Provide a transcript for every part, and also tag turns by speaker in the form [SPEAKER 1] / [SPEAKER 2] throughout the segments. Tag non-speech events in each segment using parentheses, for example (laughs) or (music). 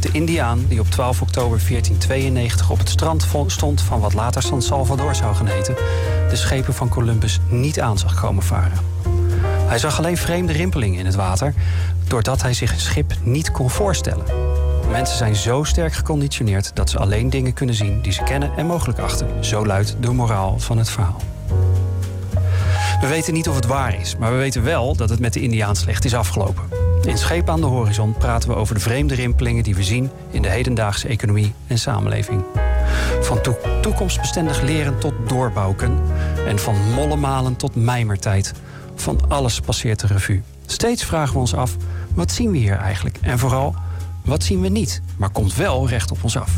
[SPEAKER 1] Dat de Indiaan die op 12 oktober 1492 op het strand stond van wat later San Salvador zou gaan heten, de schepen van Columbus niet aan zag komen varen. Hij zag alleen vreemde rimpelingen in het water, doordat hij zich een schip niet kon voorstellen. Mensen zijn zo sterk geconditioneerd dat ze alleen dingen kunnen zien die ze kennen en mogelijk achten. Zo luidt de moraal van het verhaal. We weten niet of het waar is, maar we weten wel dat het met de Indiaan slecht is afgelopen. In Scheep aan de Horizon praten we over de vreemde rimpelingen die we zien in de hedendaagse economie en samenleving. Van toekomstbestendig leren tot doorbouwen en van mollemalen tot mijmertijd. Van alles passeert de revue. Steeds vragen we ons af, wat zien we hier eigenlijk? En vooral, wat zien we niet, maar komt wel recht op ons af?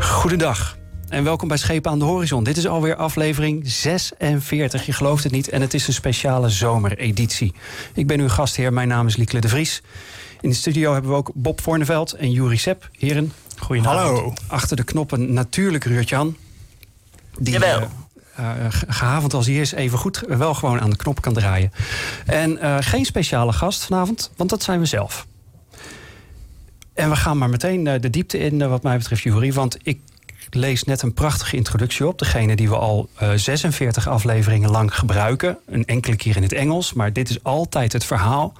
[SPEAKER 1] Goedendag en welkom bij Schepen aan de Horizon. Dit is alweer aflevering 46, je gelooft het niet. En het is een speciale zomereditie. Ik ben uw gastheer, mijn naam is Liekle de Vries. In de studio hebben we ook Bob Voorneveld en Juri Sepp. Heren, goedenavond. Hallo. Achter de knoppen natuurlijk Ruurtjan. Die, Jawel. Uh, gehavend als hij is, even goed wel gewoon aan de knop kan draaien. En uh, geen speciale gast vanavond, want dat zijn we zelf. En we gaan maar meteen de diepte in, wat mij betreft, Jury. Want ik lees net een prachtige introductie op. Degene die we al uh, 46 afleveringen lang gebruiken. Een enkele keer in het Engels, maar dit is altijd het verhaal.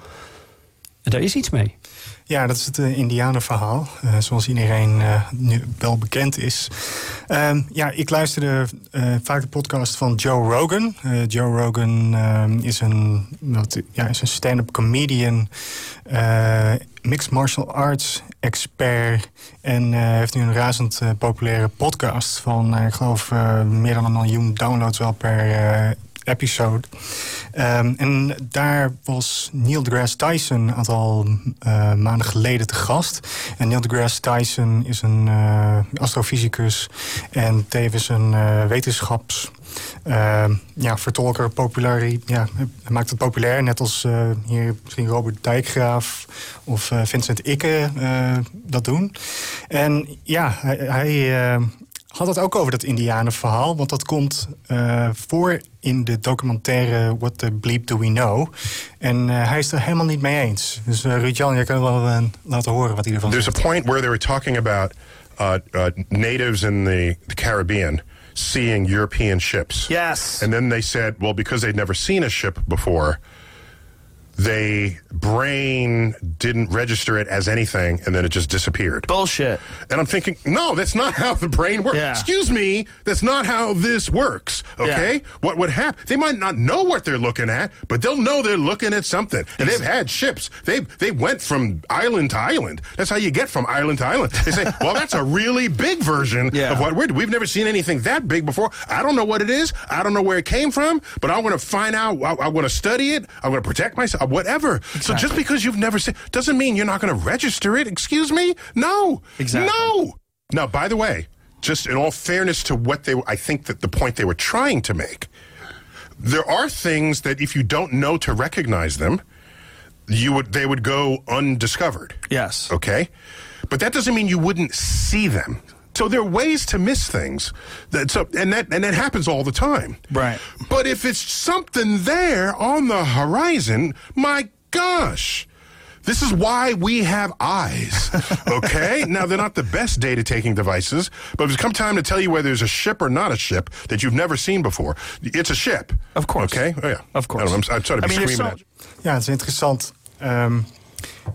[SPEAKER 1] En daar is iets mee.
[SPEAKER 2] Ja, dat is het uh, Indianenverhaal, uh, zoals iedereen uh, nu wel bekend is. Ehm, ja, ik luisterde vaak de podcast van Joe Rogan. Joe Rogan ehm, is een, ja, is een stand-up comedian, mixed martial arts expert en heeft nu een razend populaire podcast van, ik geloof, meer dan een miljoen downloads wel per episode. Um, en daar was Neil deGrasse Tyson een aantal uh, maanden geleden te gast. En Neil deGrasse Tyson is een uh, astrofysicus en tevens een uh, wetenschaps... ja, vertolker, populair. Ja, hij maakt het populair, net als hier misschien Robert Dijkgraaf of Vincent Ikke dat doen. En ja, hij, hij had het ook over dat Indianenverhaal. Want dat komt uh, voor in de documentaire What the Bleep Do We Know. En uh, hij is het er helemaal niet mee eens. Dus uh, Ruud-Jan, jij kan wel uh, laten horen wat hij ervan
[SPEAKER 3] There's
[SPEAKER 2] zegt.
[SPEAKER 3] There's a point where they were talking about uh, uh, natives in the, the Caribbean seeing European ships.
[SPEAKER 4] Yes.
[SPEAKER 3] And then they said, well, because they'd never seen a ship before... they brain didn't register it as anything and then it just disappeared.
[SPEAKER 4] Bullshit.
[SPEAKER 3] And I'm thinking, no, that's not how the brain works.
[SPEAKER 4] Yeah.
[SPEAKER 3] Excuse me, that's not how this works. Okay?
[SPEAKER 4] Yeah.
[SPEAKER 3] What would happen? They might not know what they're looking at, but they'll know they're looking at something. And they've had ships. They they went from island to island. That's how you get from island to island. They say, well, that's a really big version (laughs)
[SPEAKER 4] Yeah.
[SPEAKER 3] of what we're doing. We've never seen anything that big before. I don't know what it is. I don't know where it came from, but I want to find out. I, I want to study it. I want to protect myself. Whatever. So just because you've never seen doesn't mean you're not going to register it. Excuse me? No.
[SPEAKER 4] Exactly.
[SPEAKER 3] No. Now, by the way, just in all fairness to what they, I think that the point they were trying to make, there are things that if you don't know to recognize them, you would they would go undiscovered.
[SPEAKER 4] Yes.
[SPEAKER 3] Okay, but that doesn't mean you wouldn't see them. So there are ways to miss things. That, so, and that and that happens all the time.
[SPEAKER 4] Right.
[SPEAKER 3] But if it's something there on the horizon, my gosh. This is why we have eyes, (laughs) okay? now, they're not the best data taking devices, but if it's come time to tell you whether there's a ship or not a ship that you've never seen before, it's a ship.
[SPEAKER 4] Of course.
[SPEAKER 3] Okay? Oh, yeah.
[SPEAKER 4] Of course.
[SPEAKER 3] I I'm, I'm sorry to
[SPEAKER 4] I mean,
[SPEAKER 3] screaming
[SPEAKER 4] so-
[SPEAKER 3] at you.
[SPEAKER 2] Ja, het is interessant. Ehm,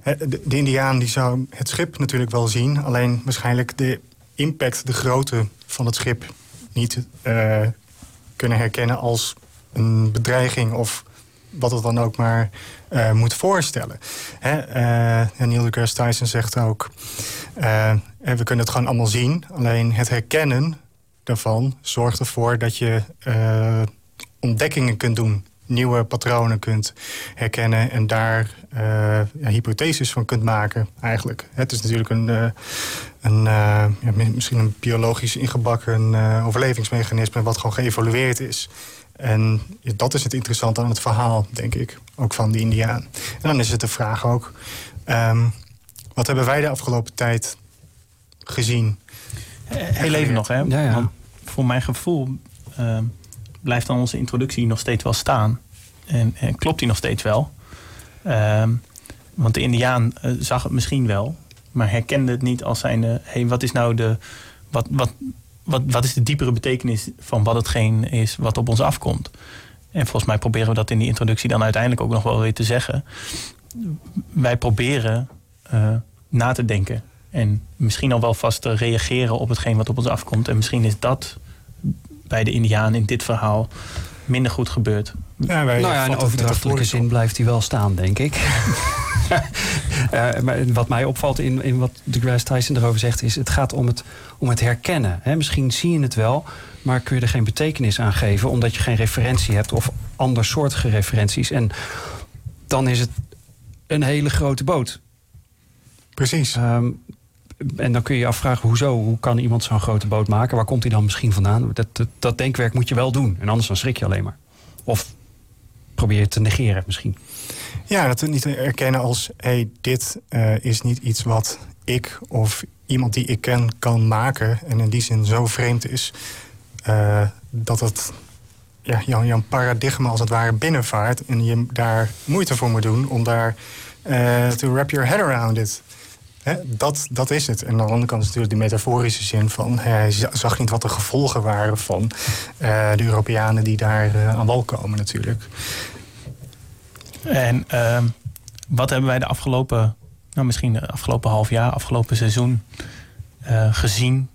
[SPEAKER 2] hè, de, de Indiaan die zou het schip natuurlijk wel zien. Alleen waarschijnlijk de impact, de grootte van het schip... niet eh, kunnen herkennen als een bedreiging... of wat het dan ook maar eh, moet voorstellen. Hè, en Neil deGrasse Tyson zegt ook... we kunnen het gewoon allemaal zien. Alleen het herkennen daarvan zorgt ervoor dat je ontdekkingen kunt doen. Nieuwe patronen kunt herkennen en daar eh, ja, hypotheses van kunt maken eigenlijk. Het is natuurlijk een, eh, een, eh, ja, mi- misschien een biologisch ingebakken eh, overlevingsmechanisme... wat gewoon geëvolueerd is. En dat is het interessante aan het verhaal, denk ik. Ook van die Indiaan. En dan is het de vraag ook... ehm, wat hebben wij de afgelopen tijd gezien?
[SPEAKER 5] Heel even nog, hè?
[SPEAKER 1] Ja, ja.
[SPEAKER 5] Want voor mijn gevoel ehm, blijft dan onze introductie nog steeds wel staan. En, klopt die nog steeds wel. Ehm, want de Indiaan eh, zag het misschien wel, maar herkende het niet als zijnde: hey, wat is nou de. Wat, wat, wat, wat is de diepere betekenis van wat hetgeen is wat op ons afkomt? En volgens mij proberen we dat in die introductie dan uiteindelijk ook nog wel weer te zeggen. Wij proberen uh, na te denken en misschien al wel vast te reageren op hetgeen wat op ons afkomt. En misschien is dat bij de Indiaan in dit verhaal minder goed gebeurd.
[SPEAKER 1] Ja, nou ja, in overdrachtelijke zin blijft hij wel staan, denk ik. uh, (laughs) maar wat mij opvalt in, in wat de Grass Tyson erover zegt, is het gaat om het, om het herkennen. Hè? Misschien zie je het wel, maar kun je er geen betekenis aan geven, omdat je geen referentie hebt of andersoortige referenties. En dan is het een hele grote boot.
[SPEAKER 2] Precies.
[SPEAKER 1] Um, en dan kun je je afvragen, hoezo? Hoe kan iemand zo'n grote boot maken? Waar komt hij dan misschien vandaan? Dat, dat, denkwerk moet je wel doen. En anders dan schrik je alleen maar. Of probeer je te negeren misschien.
[SPEAKER 2] Ja, dat niet erkennen als... hey, dit uh, is niet iets wat ik of iemand die ik ken kan maken... en in die zin zo vreemd is... Uh, dat het ja, jouw, jouw paradigma als het ware binnenvaart... en je daar moeite voor moet doen om daar uh, to wrap your head around it dat, dat is het. En aan de andere kant is natuurlijk die metaforische zin van... hij zag niet wat de gevolgen waren van uh, de Europeanen die daar uh, aan wal komen natuurlijk.
[SPEAKER 5] En uh, wat hebben wij de afgelopen, nou misschien de afgelopen half jaar, afgelopen seizoen uh, gezien?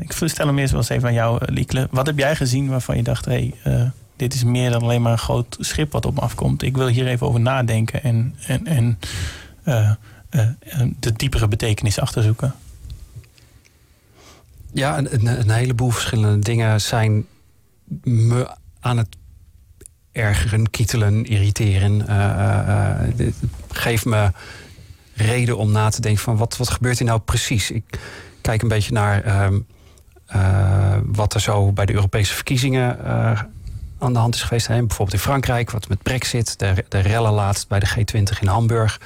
[SPEAKER 5] ik stel hem eerst wel eens even aan jou, Liekle. Wat heb jij gezien waarvan je dacht, hé, hey, dit is meer dan alleen maar een groot schip wat op me afkomt. Ik wil hier even over nadenken en... en, en de diepere betekenis achterzoeken?
[SPEAKER 1] Ja, een, heleboel verschillende dingen zijn me aan het ergeren, kietelen, irriteren. Uh, geeft me reden om na te denken van wat, wat gebeurt er nou precies? Ik kijk een beetje naar ehm, wat er zo bij de Europese verkiezingen aan de hand is geweest. Hè? Bijvoorbeeld in Frankrijk, wat met Brexit, de, de rellen laatst bij de G20 in Hamburg.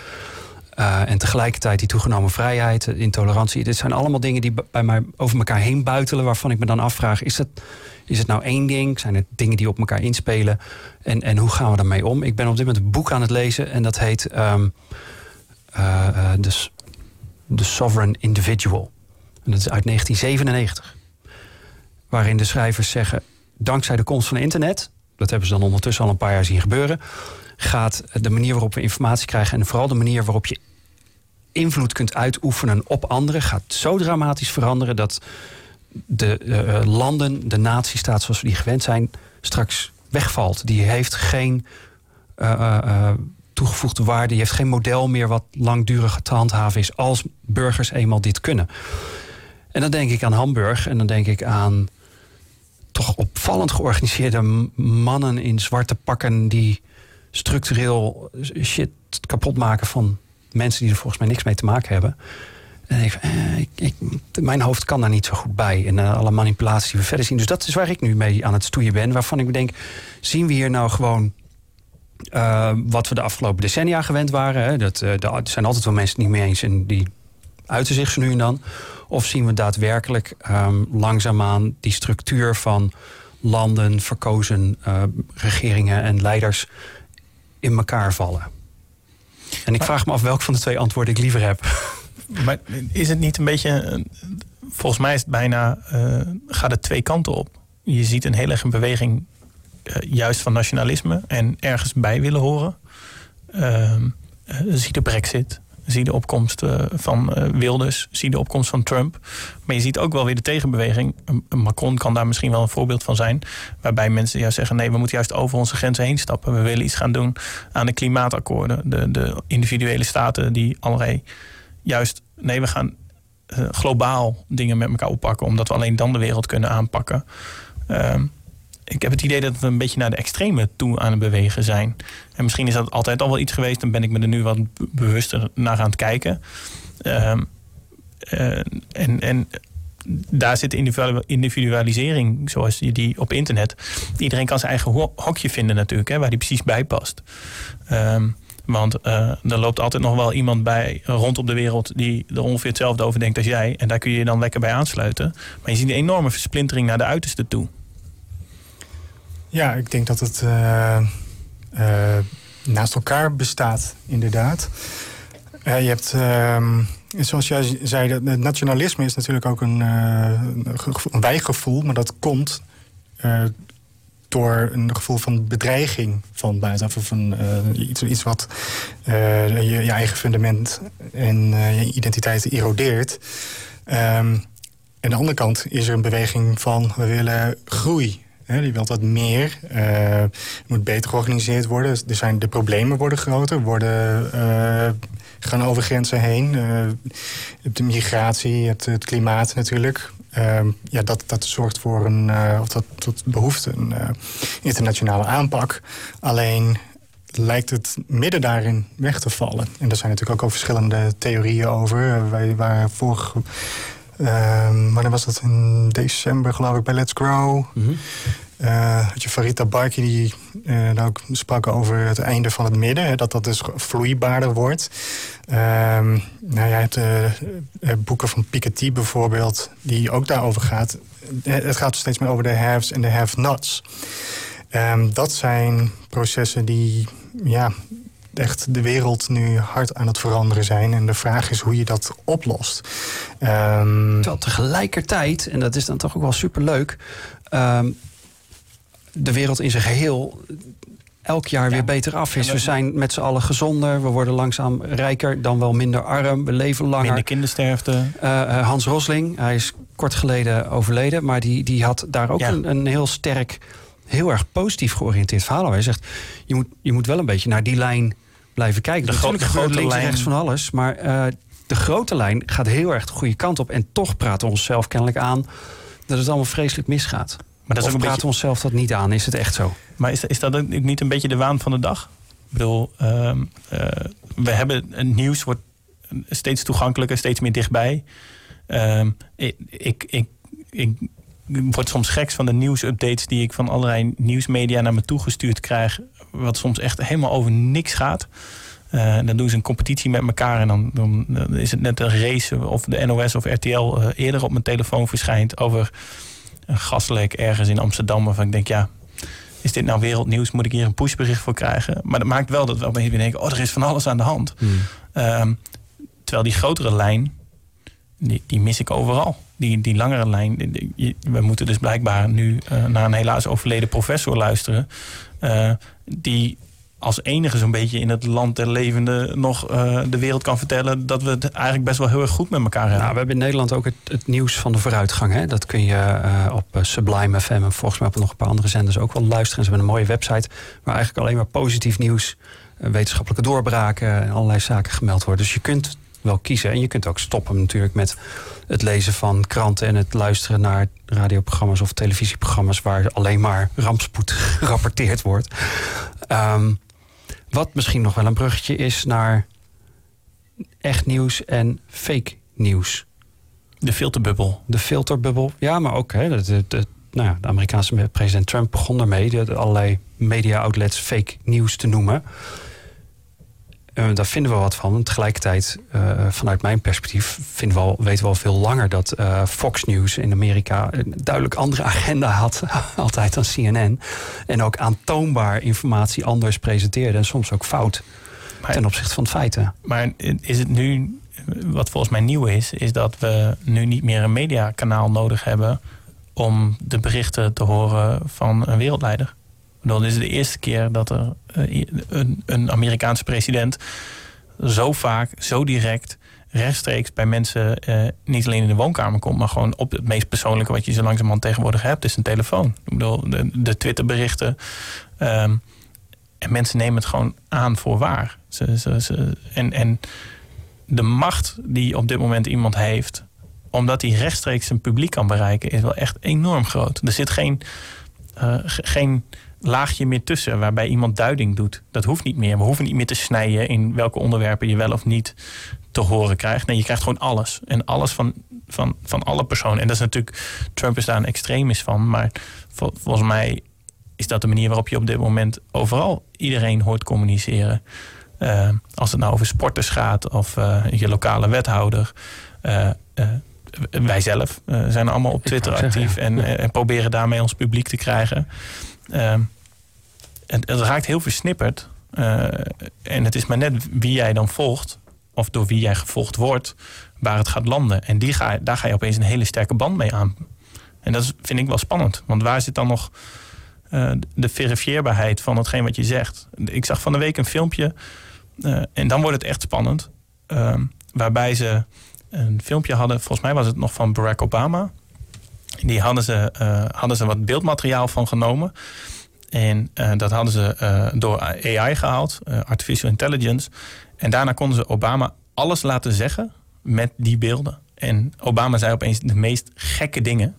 [SPEAKER 1] Uh, en tegelijkertijd die toegenomen vrijheid, intolerantie. Dit zijn allemaal dingen die bij mij over elkaar heen buitelen. Waarvan ik me dan afvraag: is het, is het nou één ding? Zijn het dingen die op elkaar inspelen? En, en hoe gaan we daarmee om? Ik ben op dit moment een boek aan het lezen en dat heet um, the, the Sovereign Individual. En dat is uit 1997. Waarin de schrijvers zeggen: dankzij de komst van internet, dat hebben ze dan ondertussen al een paar jaar zien gebeuren gaat de manier waarop we informatie krijgen en vooral de manier waarop je invloed kunt uitoefenen op anderen, gaat zo dramatisch veranderen dat de uh, landen, de nazistaat zoals we die gewend zijn, straks wegvalt. Die heeft geen uh, uh, toegevoegde waarde, die heeft geen model meer wat langdurig te handhaven is als burgers eenmaal dit kunnen. En dan denk ik aan Hamburg en dan denk ik aan toch opvallend georganiseerde mannen in zwarte pakken die structureel shit kapot maken van mensen die er volgens mij niks mee te maken hebben. En ik, eh, ik, ik, mijn hoofd kan daar niet zo goed bij. En uh, alle manipulaties die we verder zien. Dus dat is waar ik nu mee aan het stoeien ben. Waarvan ik denk, zien we hier nou gewoon uh, wat we de afgelopen decennia gewend waren. Hè? Dat, er zijn altijd wel mensen het niet mee eens en die uiten zich nu en dan. Of zien we daadwerkelijk um, langzaamaan die structuur van landen, verkozen regeringen en leiders in elkaar vallen. En ik vraag me af welk van de twee antwoorden ik liever heb. (laughs)
[SPEAKER 5] Maar is het niet een beetje. Volgens mij is het bijna. Uh, gaat het twee kanten op. Je ziet een hele erg beweging. Uh, juist van nationalisme en ergens bij willen horen. Uh, zie de Brexit. Zie de opkomst uh, van uh, Wilders, zie de opkomst van Trump. Maar je ziet ook wel weer de tegenbeweging. Macron kan daar misschien wel een voorbeeld van zijn. Waarbij mensen juist zeggen: nee, we moeten juist over onze grenzen heen stappen. We willen iets gaan doen aan de klimaatakkoorden. De, de individuele staten die allerlei juist. Nee, we gaan uh, globaal dingen met elkaar oppakken. Omdat we alleen dan de wereld kunnen aanpakken. Ehm, ik heb het idee dat we een beetje naar de extreme toe aan het bewegen zijn. En misschien is dat altijd al wel iets geweest. Dan ben ik me er nu wat bewuster naar aan het kijken. Uh, uh, en, en daar zit individualisering, zoals die op internet. Iedereen kan zijn eigen hokje vinden natuurlijk, hè, waar die precies bij past. Um, want uh, er loopt altijd nog wel iemand bij rond op de wereld die er ongeveer hetzelfde over denkt als jij. En daar kun je je dan lekker bij aansluiten. Maar je ziet een enorme versplintering naar de uiterste toe.
[SPEAKER 2] Ja, ik denk dat het uh, uh, naast elkaar bestaat, inderdaad. je hebt, ehm, zoals jij zei, nationalisme is natuurlijk ook een, een maar dat komt door een gevoel van bedreiging van buitenaf. Of uh, iets, iets wat je, je, eigen fundament en je identiteit erodeert. Um, aan de andere kant is er een beweging van we willen groei. He, die wil wat meer. Uh, moet beter georganiseerd worden. Er zijn, de problemen worden groter. Worden, uh, gaan over grenzen heen. Je hebt de migratie, het klimaat natuurlijk. Ehm, ja, dat, dat zorgt voor een, of dat, behoefte een internationale aanpak. Alleen lijkt het midden daarin weg te vallen. En er zijn natuurlijk ook al verschillende theorieën over. Wij waren vorig... Uh, wanneer was dat? In december geloof ik bij Let's Grow. Mm -hmm. Uh, had je Farita Barki die uh, ook sprak over het einde van het midden. Hè, dat dat dus vloeibaarder wordt. Uh, nou, jij hebt uh, boeken van Piketty bijvoorbeeld, die ook daarover gaat. Het gaat steeds meer over de haves en de have-nots. Um, dat zijn processen die ja, echt de wereld nu hard aan het veranderen zijn. En de vraag is hoe je dat oplost.
[SPEAKER 1] Um, Terwijl tegelijkertijd, en dat is dan toch ook wel superleuk... Um, de wereld in zijn geheel elk jaar weer beter af is. We zijn met z'n allen gezonder, we worden langzaam rijker, dan wel minder arm, we leven langer.
[SPEAKER 5] Minder kindersterfte.
[SPEAKER 1] Uh, Hans Rosling, hij is kort geleden overleden, maar die, die had daar ook een, een heel sterk, heel erg positief georiënteerd verhaal. Hij zegt, je moet, je moet wel een beetje naar die lijn blijven kijken. De, de grote links lijn. rechts van alles, maar uh, de grote lijn gaat heel erg de goede kant op. En toch praten we onszelf kennelijk aan dat het allemaal vreselijk misgaat. Maar dat is een praten we onszelf dat niet aan? Is het echt zo?
[SPEAKER 5] Maar is, is dat ook niet een beetje de waan van de dag? Ik bedoel, uh, uh, we hebben het nieuws wordt steeds toegankelijker, steeds meer dichtbij. Uh, ik, ik, ik, ik word soms geks van de nieuwsupdates die ik van allerlei nieuwsmedia naar me toegestuurd krijg. Wat soms echt helemaal over niks gaat. Uh, dan doen ze een competitie met elkaar en dan, dan, dan, is het net een race of de NOS of RTL uh, eerder op mijn telefoon verschijnt over een gaslek ergens in Amsterdam. Waarvan ik denk, ja, is dit nou wereldnieuws? Moet ik hier een pushbericht voor krijgen? Maar dat maakt wel dat we opeens weer denken, oh, er is van alles aan de hand. Hmm. Um, terwijl die grotere lijn, die, die, mis ik overal. Die, die langere lijn, we moeten dus blijkbaar nu uh, naar een helaas overleden professor luisteren. Uh, die als enige zo'n beetje in het land der levenden nog uh, de wereld kan vertellen dat we het eigenlijk best wel heel erg goed met elkaar hebben.
[SPEAKER 1] Nou, we hebben in Nederland ook het, nieuws van de vooruitgang. Hè? Dat kun je op Sublime FM en volgens mij op nog een paar andere zenders ook wel luisteren. Ze hebben een mooie website waar eigenlijk alleen maar positief nieuws, wetenschappelijke doorbraken en allerlei zaken gemeld worden. Dus je kunt wel kiezen. En je kunt ook stoppen natuurlijk met het lezen van kranten en het luisteren naar radioprogramma's of televisieprogramma's waar alleen maar rampspoed (laughs) gerapporteerd wordt. Um, wat misschien nog wel een bruggetje is naar echt nieuws en fake nieuws.
[SPEAKER 5] De filterbubbel.
[SPEAKER 1] De filterbubbel, ja, maar ook hè, de, de, nou, de Amerikaanse president Trump begon ermee de, allerlei media-outlets fake nieuws te noemen. Uh, daar vinden we wat van. En tegelijkertijd, uh, vanuit mijn perspectief, vinden we al, weten we al veel langer dat uh, Fox News in Amerika een duidelijk andere agenda had, (laughs) altijd dan CNN. En ook aantoonbaar informatie anders presenteerde en soms ook fout maar, ten opzichte van feiten.
[SPEAKER 5] Maar is het nu, wat volgens mij nieuw is, is dat we nu niet meer een mediakanaal nodig hebben om de berichten te horen van een wereldleider? Dan is het de eerste keer dat er eh, een, een Amerikaanse president zo vaak, zo direct, rechtstreeks bij mensen eh, niet alleen in de woonkamer komt, maar gewoon op het meest persoonlijke wat je zo langzamerhand tegenwoordig hebt, is een telefoon. Ik bedoel, de, de Twitterberichten. Um, en mensen nemen het gewoon aan voor waar. Ze, en, en de macht die op dit moment iemand heeft, omdat hij rechtstreeks zijn publiek kan bereiken, is wel echt enorm groot. Er zit geen, uh, geen laagje meer tussen waarbij iemand duiding doet. Dat hoeft niet meer. We hoeven niet meer te snijden in welke onderwerpen je wel of niet te horen krijgt. Nee, je krijgt gewoon alles. En alles van, van, van alle personen. En dat is natuurlijk, Trump is daar een extremis van. Maar volgens mij is dat de manier waarop je op dit moment overal iedereen hoort communiceren. Uh, als het nou over sporters gaat of uh, je lokale wethouder. Uh, wij zelf zijn allemaal op Twitter actief en, en, proberen daarmee ons publiek te krijgen. Uh, het, het, raakt heel versnipperd. Uh, en het is maar net wie jij dan volgt, of door wie jij gevolgd wordt, waar het gaat landen. En die ga, daar ga je opeens een hele sterke band mee aan. En dat vind ik wel spannend. Want waar zit dan nog uh, de verifieerbaarheid van hetgeen wat je zegt? Ik zag van de week een filmpje, uh, en dan wordt het echt spannend, waarbij ze een filmpje hadden, volgens mij was het nog van Barack Obama. Die hadden ze, uh, hadden ze wat beeldmateriaal van genomen. En uh, dat hadden ze uh, door AI gehaald, artificial intelligence. En daarna konden ze Obama alles laten zeggen met die beelden. En Obama zei opeens de meest gekke dingen.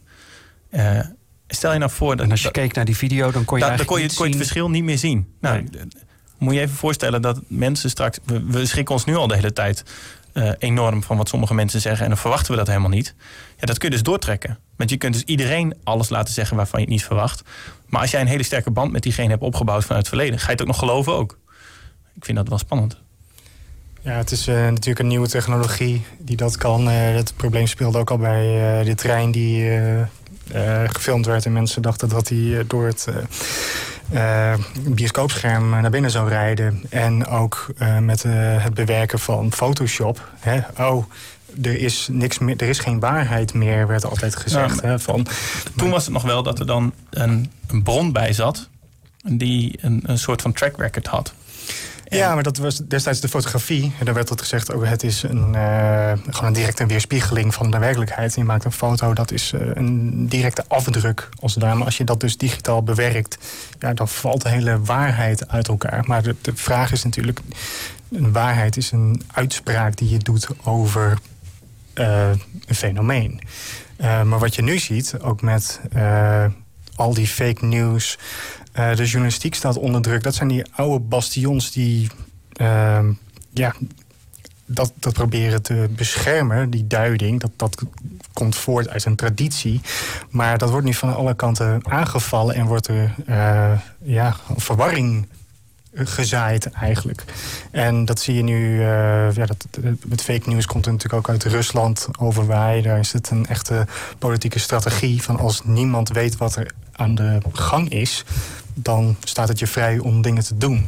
[SPEAKER 5] stel je nou voor dat.
[SPEAKER 1] En als je keek naar die video, dan kon je,
[SPEAKER 5] dan kon je, kon je het verschil niet meer zien. Nou, nee. Moet je even voorstellen dat mensen straks. We, we schrikken ons nu al de hele tijd uh, enorm van wat sommige mensen zeggen. En dan verwachten we dat helemaal niet. Ja, dat kun je dus doortrekken. Want je kunt dus iedereen alles laten zeggen waarvan je het niet verwacht. Maar als jij een hele sterke band met diegene hebt opgebouwd vanuit het verleden, ga je het ook nog geloven ook. Ik vind dat wel spannend.
[SPEAKER 2] Ja, het is uh, natuurlijk een nieuwe technologie die dat kan. Uh, het probleem speelde ook al bij de trein die gefilmd werd. En mensen dachten dat hij door het uh, bioscoopscherm naar binnen zou rijden. En ook uh, met uh, het bewerken van Photoshop. Hè? Oh, er is, niks meer, er is geen waarheid meer, werd altijd gezegd. Hè, van,
[SPEAKER 5] toen was het nog wel dat er dan een, een bron bij zat... die een, een soort van track record had.
[SPEAKER 2] Ja, maar dat was destijds de fotografie. En daar werd het gezegd, ook het is een, uh, gewoon een directe weerspiegeling van de werkelijkheid. En je maakt een foto, dat is uh, een directe afdruk als het Maar als je dat dus digitaal bewerkt, ja, dan valt de hele waarheid uit elkaar. Maar de, de vraag is natuurlijk, een waarheid is een uitspraak die je doet over uh, een fenomeen. maar wat je nu ziet, ook met al die fake news... Uh, de journalistiek staat onder druk. Dat zijn die oude bastions die uh, ja, dat, dat proberen te beschermen, die duiding. Dat, dat komt voort uit een traditie. Maar dat wordt nu van alle kanten aangevallen en wordt er uh, ja, verwarring gezaaid eigenlijk. En dat zie je nu, uh, ja, dat, met fake news komt natuurlijk ook uit Rusland overwaaien. Daar is het een echte politieke strategie van als niemand weet wat er aan de gang is, dan staat het je vrij om dingen te doen.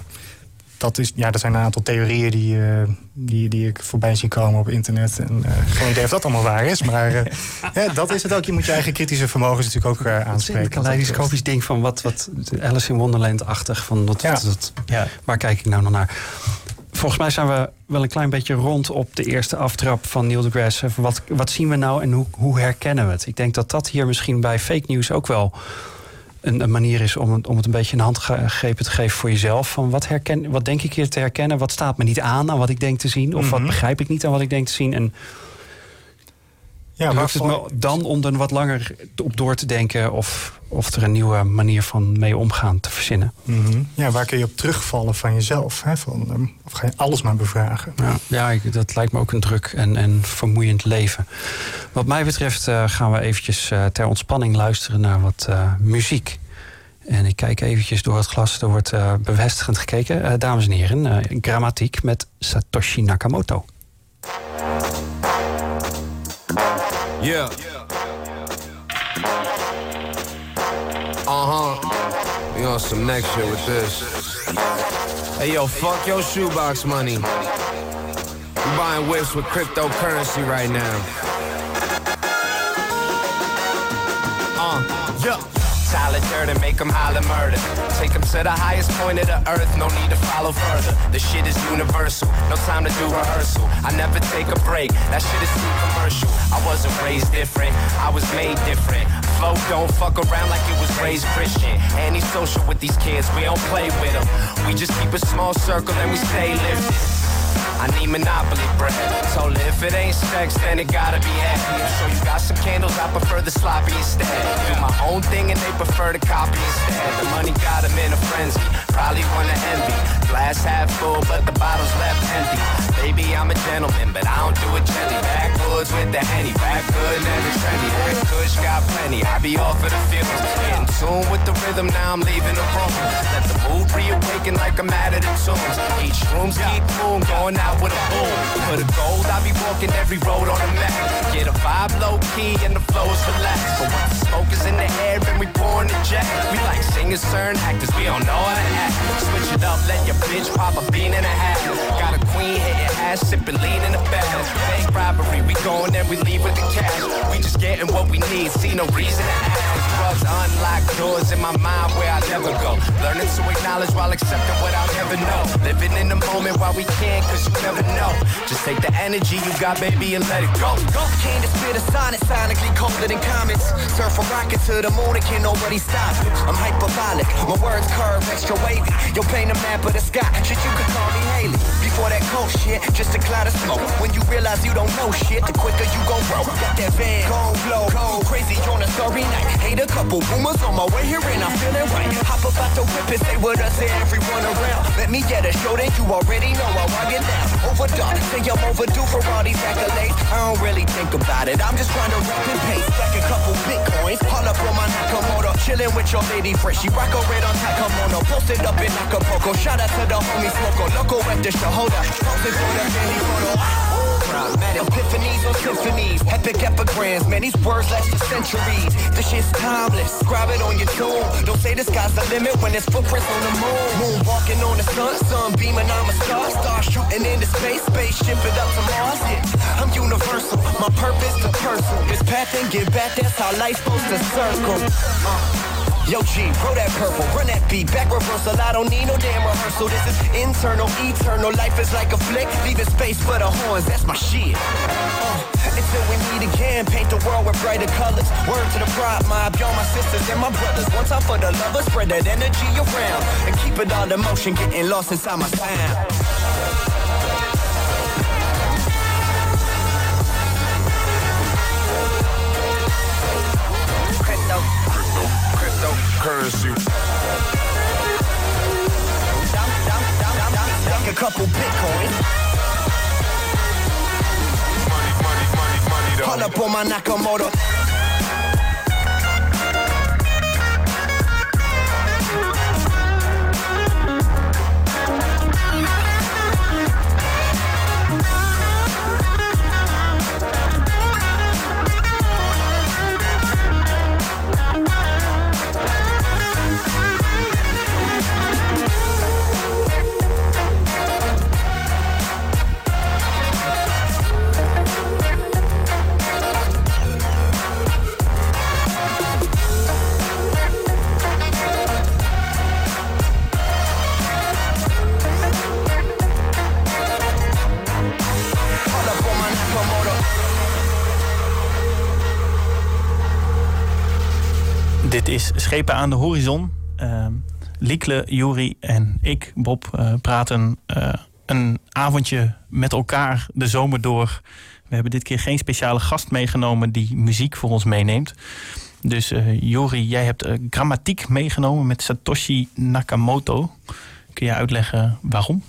[SPEAKER 2] Dat, is, ja, er zijn een aantal theorieën die, uh, die, die ik voorbij zie komen op internet. En, uh, geen idee of dat allemaal waar is. Maar uh, (laughs) ja, dat is het ook. Je moet je eigen kritische vermogens natuurlijk ook aanspreken. Een
[SPEAKER 1] kaleidoscopisch ding van wat, wat Alice in Wonderland-achtig. Van wat, ja. wat, ja. Waar kijk ik nou nog naar? Volgens mij zijn we wel een klein beetje rond op de eerste aftrap van Neil deGrasse. Wat, wat zien we nou en hoe, hoe herkennen we het? Ik denk dat dat hier misschien bij fake news ook wel een, een, manier is om het, om het een beetje een handgrepen te geven voor jezelf. Van wat, herken, wat denk ik hier te herkennen? Wat staat me niet aan aan wat ik denk te zien? Of wat mhm. begrijp ik niet aan wat ik denk te zien? En ja, lukt het me dan om er wat langer op door te denken... of, of er een nieuwe manier van mee omgaan te verzinnen?
[SPEAKER 2] Mhm. Ja, waar kun je op terugvallen van jezelf? Hè? Van, um, of ga je alles maar bevragen?
[SPEAKER 1] Ja, ja ik, dat lijkt me ook een druk en, en vermoeiend leven. Wat mij betreft uh, gaan we eventjes uh, ter ontspanning luisteren naar wat uh, muziek. En ik kijk eventjes door het glas. Er wordt bevestigend gekeken. dames en heren, grammatiek met Satoshi Nakamoto. Yeah. Uh huh. We on some next shit with this. Hey yo, fuck your shoebox money. We buying whips with cryptocurrency right now. Uh, yeah. Tyler Durden, make them holler murder. Take them to the highest point of the earth, no need to follow further. The shit is universal, no time to do rehearsal. I never take a break, that shit is too commercial. I wasn't raised different, I was made different. Flow don't fuck around like it was raised Christian. Anti-social with these kids, we don't play with them. We just keep a small circle and we stay lifted. I need Monopoly bread. So if it ain't sex, then it gotta be happy. So you got some candles, I prefer the sloppy instead. Do my own thing and they prefer to copy instead. The money got them in a frenzy, probably wanna envy. Glass half full, but the bottle's left empty. Baby, I'm a gentleman, but I don't do it gently. Backwoods with the henny, back good, never trendy. That kush got plenty, I be off of the field. In tune with the rhythm, now I'm leaving the room. Let the mood reawaken like I'm out of the tombs. Each room's keep moon, going out with a boom. For the gold, I be walking every road on the map. Get a vibe low key and the flow is relaxed. But when the smoke is in the air and we pouring the jet, we like singers, turn actors, we don't know how to act. Switch
[SPEAKER 4] it up, let your bitch pop a bean and a half. Got a queen hitting ass, sipping lean in the bath. Bank robbery, we going and we leave with the cash. We just getting what we need, see no reason to ask. Drugs unlock doors in my mind where I never go. Learning to acknowledge while accepting what I'll never know. Living in the moment while we can, cause you never know. Just take the energy you got, baby, and let it go. Go, King to spit a sonnet, sonically colder than comets. Surf a rocket to the moon, and can nobody stop it. I'm hyperbolic, my words curve extra wavy. You'll paint a map of the sky, shit, you could call me Haley. Before that cold shit, just a cloud of smoke. Oh. When you realize you don't know shit, the quicker you gon' roll. Got that van, gon' blow, go crazy on a sorry night. Hate a couple rumors on my way here, and I'm feeling right. Hop about the whip and say what I say, everyone around. Let me get a show, then you already know how I get down. Overdone, say I'm overdue for all these accolades. I don't really think about it, I'm just trying to rap and pace. Stack a couple bitcoins, haul up on my Nakamoto. Chillin' with your lady friend, she rock a red on Takamono. Posted up in Acapulco, shout out to the homie Smoko. Loco at the up. Posted for the Benny photo. Epiphanies on symphonies, epic epigrams, man, these words last for centuries. This shit's timeless. Grab it on your tomb. Don't say the sky's the limit when there's footprints on the moon. Moon walking on the sun, sun beaming, I'm a star. Star shooting into space, spaceship it up to Mars. Yeah, I'm universal. My purpose to personal. This path and give back, that's how life's supposed to circle. Uh. Yo, G, roll that purple, run that beat, back reversal. I don't need no damn rehearsal. This is internal, eternal. Life is like a flick, leaving space for the horns. That's my shit. Uh, until we meet again, paint the world with brighter colors. Word to the pride mob, y'all my sisters and my brothers. One time for the lovers, spread that energy around and keep it all in motion, getting lost inside my sound.
[SPEAKER 3] Cryptocurrency.
[SPEAKER 4] like a couple Bitcoin.
[SPEAKER 3] Money, money, money, money.
[SPEAKER 4] Pull up on my Nakamoto.
[SPEAKER 5] Is Schepen aan de Horizon. Uh, Liekle, Juri en ik, Bob, eh, praten eh, een avondje met elkaar de zomer door. We hebben dit keer geen speciale gast meegenomen die muziek voor ons meeneemt. Dus eh Juri, jij hebt grammatiek meegenomen met Satoshi Nakamoto. Kun je uitleggen waarom?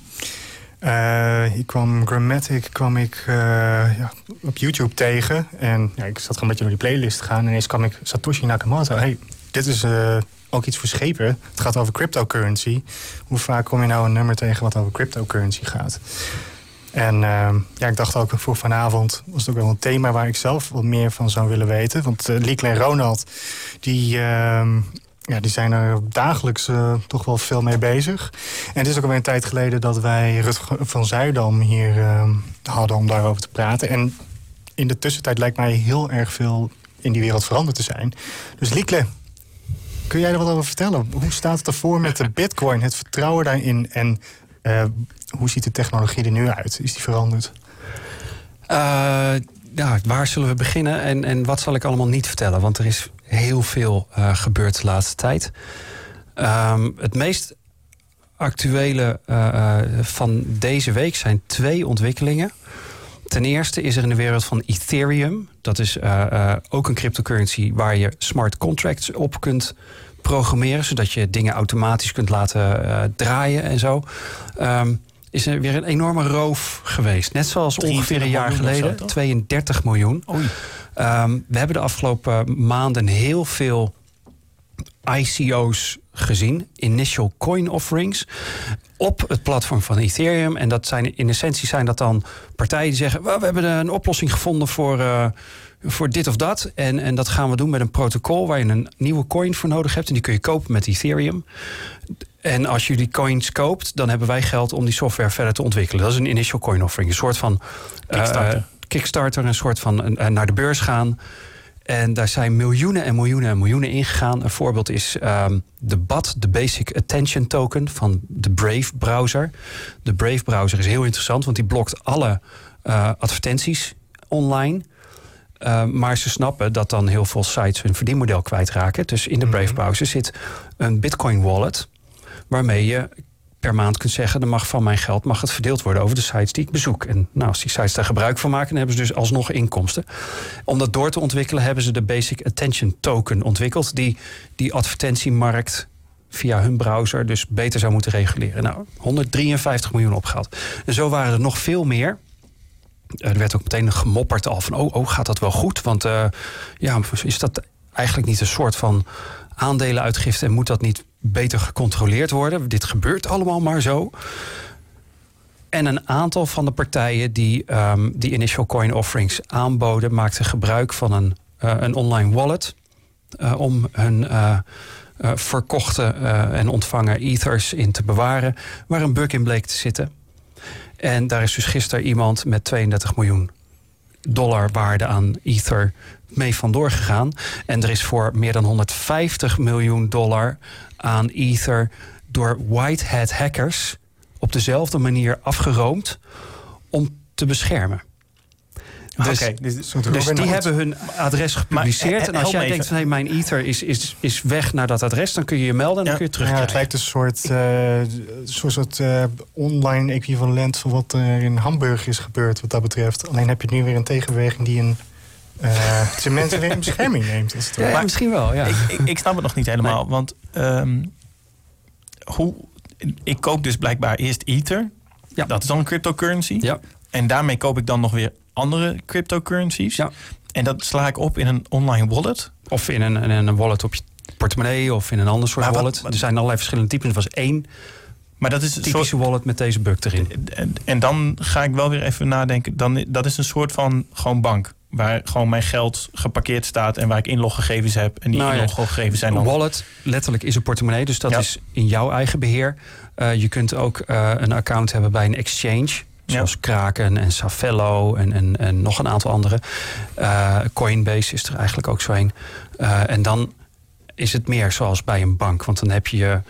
[SPEAKER 2] Eh, ik kwam Grammatic kwam ik, ja, op YouTube tegen. En ja, ik zat gewoon een beetje door die playlist te gaan. En ineens kwam ik Satoshi Nakamoto. Hey, dit is eh, ook iets voor schepen. Het gaat over cryptocurrency. Hoe vaak kom je nou een nummer tegen wat over cryptocurrency gaat? En eh, ja, ik dacht ook voor vanavond was het ook wel een thema waar ik zelf wat meer van zou willen weten. Want uh, Liekle en Ronald, die, ehm, ja, die zijn er dagelijks eh, toch wel veel mee bezig. En het is ook alweer een tijd geleden dat wij Rutger van Zuidam hier ehm, hadden om daarover te praten. En in de tussentijd lijkt mij heel erg veel in die wereld veranderd te zijn. Dus Liekle, kun jij er wat over vertellen? Hoe staat het ervoor met de (laughs) bitcoin, het vertrouwen daarin en eh, hoe ziet de technologie er nu uit? Is die veranderd?
[SPEAKER 1] Eh, ja, waar zullen we beginnen en, en wat zal ik allemaal niet vertellen? Want er is heel veel eh, gebeurd de laatste tijd. Ehm, het meest actuele van deze week zijn twee ontwikkelingen. Ten eerste is er in de wereld van Ethereum. Dat is eh, eh, ook een cryptocurrency waar je smart contracts op kunt programmeren, zodat je dingen automatisch kunt laten eh, draaien en zo. Ehm, is er weer een enorme roof geweest. Net zoals ongeveer een
[SPEAKER 5] 23
[SPEAKER 1] jaar
[SPEAKER 5] zo,
[SPEAKER 1] geleden.
[SPEAKER 5] toch?
[SPEAKER 1] 32 miljoen. Ehm, we hebben de afgelopen maanden heel veel ICO's gezien, Initial Coin Offerings, op het platform van Ethereum. En dat zijn in essentie zijn dat dan partijen die zeggen: "Wel, we hebben een oplossing gevonden voor. eh, voor dit of dat. En, en dat gaan we doen met een protocol waar je een nieuwe coin voor nodig hebt. En die kun je kopen met Ethereum. En als je die coins koopt, dan hebben wij geld om die software verder te ontwikkelen. Dat is een initial coin offering. Een soort van eh,
[SPEAKER 5] Kickstarter.
[SPEAKER 1] Kickstarter, een soort van eh, naar de beurs gaan. En daar zijn miljoenen en miljoenen en miljoenen ingegaan. Een voorbeeld is ehm, de BAT, de Basic Attention Token van de Brave browser. De Brave browser is heel interessant, want die blokt alle eh, advertenties online. Uh, maar ze snappen dat dan heel veel sites hun verdienmodel kwijtraken. Dus in de Brave browser zit een Bitcoin wallet. Waarmee je per maand kunt zeggen: er mag van mijn geld mag het verdeeld worden over de sites die ik bezoek. En nou, als die sites daar gebruik van maken, dan hebben ze dus alsnog inkomsten. Om dat door te ontwikkelen, hebben ze de Basic Attention Token ontwikkeld, die die advertentiemarkt via hun browser dus beter zou moeten reguleren. Nou, 153 miljoen opgehaald. En zo waren er nog veel meer. Er werd ook meteen gemopperd al van, oh, oh gaat dat wel goed? Want uh, ja, is dat eigenlijk niet een soort van aandelenuitgifte en moet dat niet beter gecontroleerd worden? Dit gebeurt allemaal maar zo. En een aantal van de partijen die um, die initial coin offerings aanboden, maakten gebruik van een, uh, een online wallet uh, om hun uh, verkochte en ontvangen ethers in te bewaren, waar een bug in bleek te zitten. En daar is dus gisteren iemand met 32 miljoen dollar waarde aan Ether mee vandoor gegaan. En er is voor meer dan 150 miljoen dollar aan Ether door white hat hackers op dezelfde manier afgeroomd om te beschermen. Dus,
[SPEAKER 5] okay, dus,
[SPEAKER 1] dus die hebben hun adres gepubliceerd. Maar, en als jij denkt van hey, mijn ether is, is, is weg naar dat adres, dan kun je je melden en dan kun je terugkrijgen.
[SPEAKER 2] Ja, het lijkt een soort, uh, soort uh, online equivalent van wat er in Hamburg is gebeurd wat dat betreft. Alleen heb je nu weer een tegenbeweging die een uh, zijn mensen weer in bescherming (laughs) neemt. Als het
[SPEAKER 1] ja, misschien wel, ja.
[SPEAKER 5] Ik, ik, ik, snap het nog niet helemaal. Nee. Want um, hoe, ik koop dus blijkbaar eerst Ether.
[SPEAKER 1] Ja.
[SPEAKER 5] Dat is dan een cryptocurrency.
[SPEAKER 1] Ja.
[SPEAKER 5] En daarmee koop ik dan nog weer andere cryptocurrencies.
[SPEAKER 1] Ja.
[SPEAKER 5] En dat sla ik op in een online wallet.
[SPEAKER 1] Of in een, in een wallet op je portemonnee of in een ander soort
[SPEAKER 5] wat-
[SPEAKER 1] wallet.
[SPEAKER 5] wat-
[SPEAKER 1] er zijn allerlei verschillende typen. Er was één
[SPEAKER 5] Maar dat is een
[SPEAKER 1] typische
[SPEAKER 5] soort,
[SPEAKER 1] wallet met deze bug erin.
[SPEAKER 5] en, en dan ga ik wel weer even nadenken. Dan, dat is een soort van gewoon bank. Waar gewoon mijn geld geparkeerd staat en waar ik inloggegevens heb. En die
[SPEAKER 1] Nou
[SPEAKER 5] inloggegevens zijn
[SPEAKER 1] Een
[SPEAKER 5] dan...
[SPEAKER 1] wallet, letterlijk, is een portemonnee. Dus dat
[SPEAKER 5] Ja.
[SPEAKER 1] is in jouw eigen beheer. Eh, je kunt ook eh, een account hebben bij een exchange. Zoals Kraken en Safello en, en, en nog een aantal andere. Eh, Coinbase is er eigenlijk ook zo een. En dan is het meer zoals bij een bank. Want dan heb je je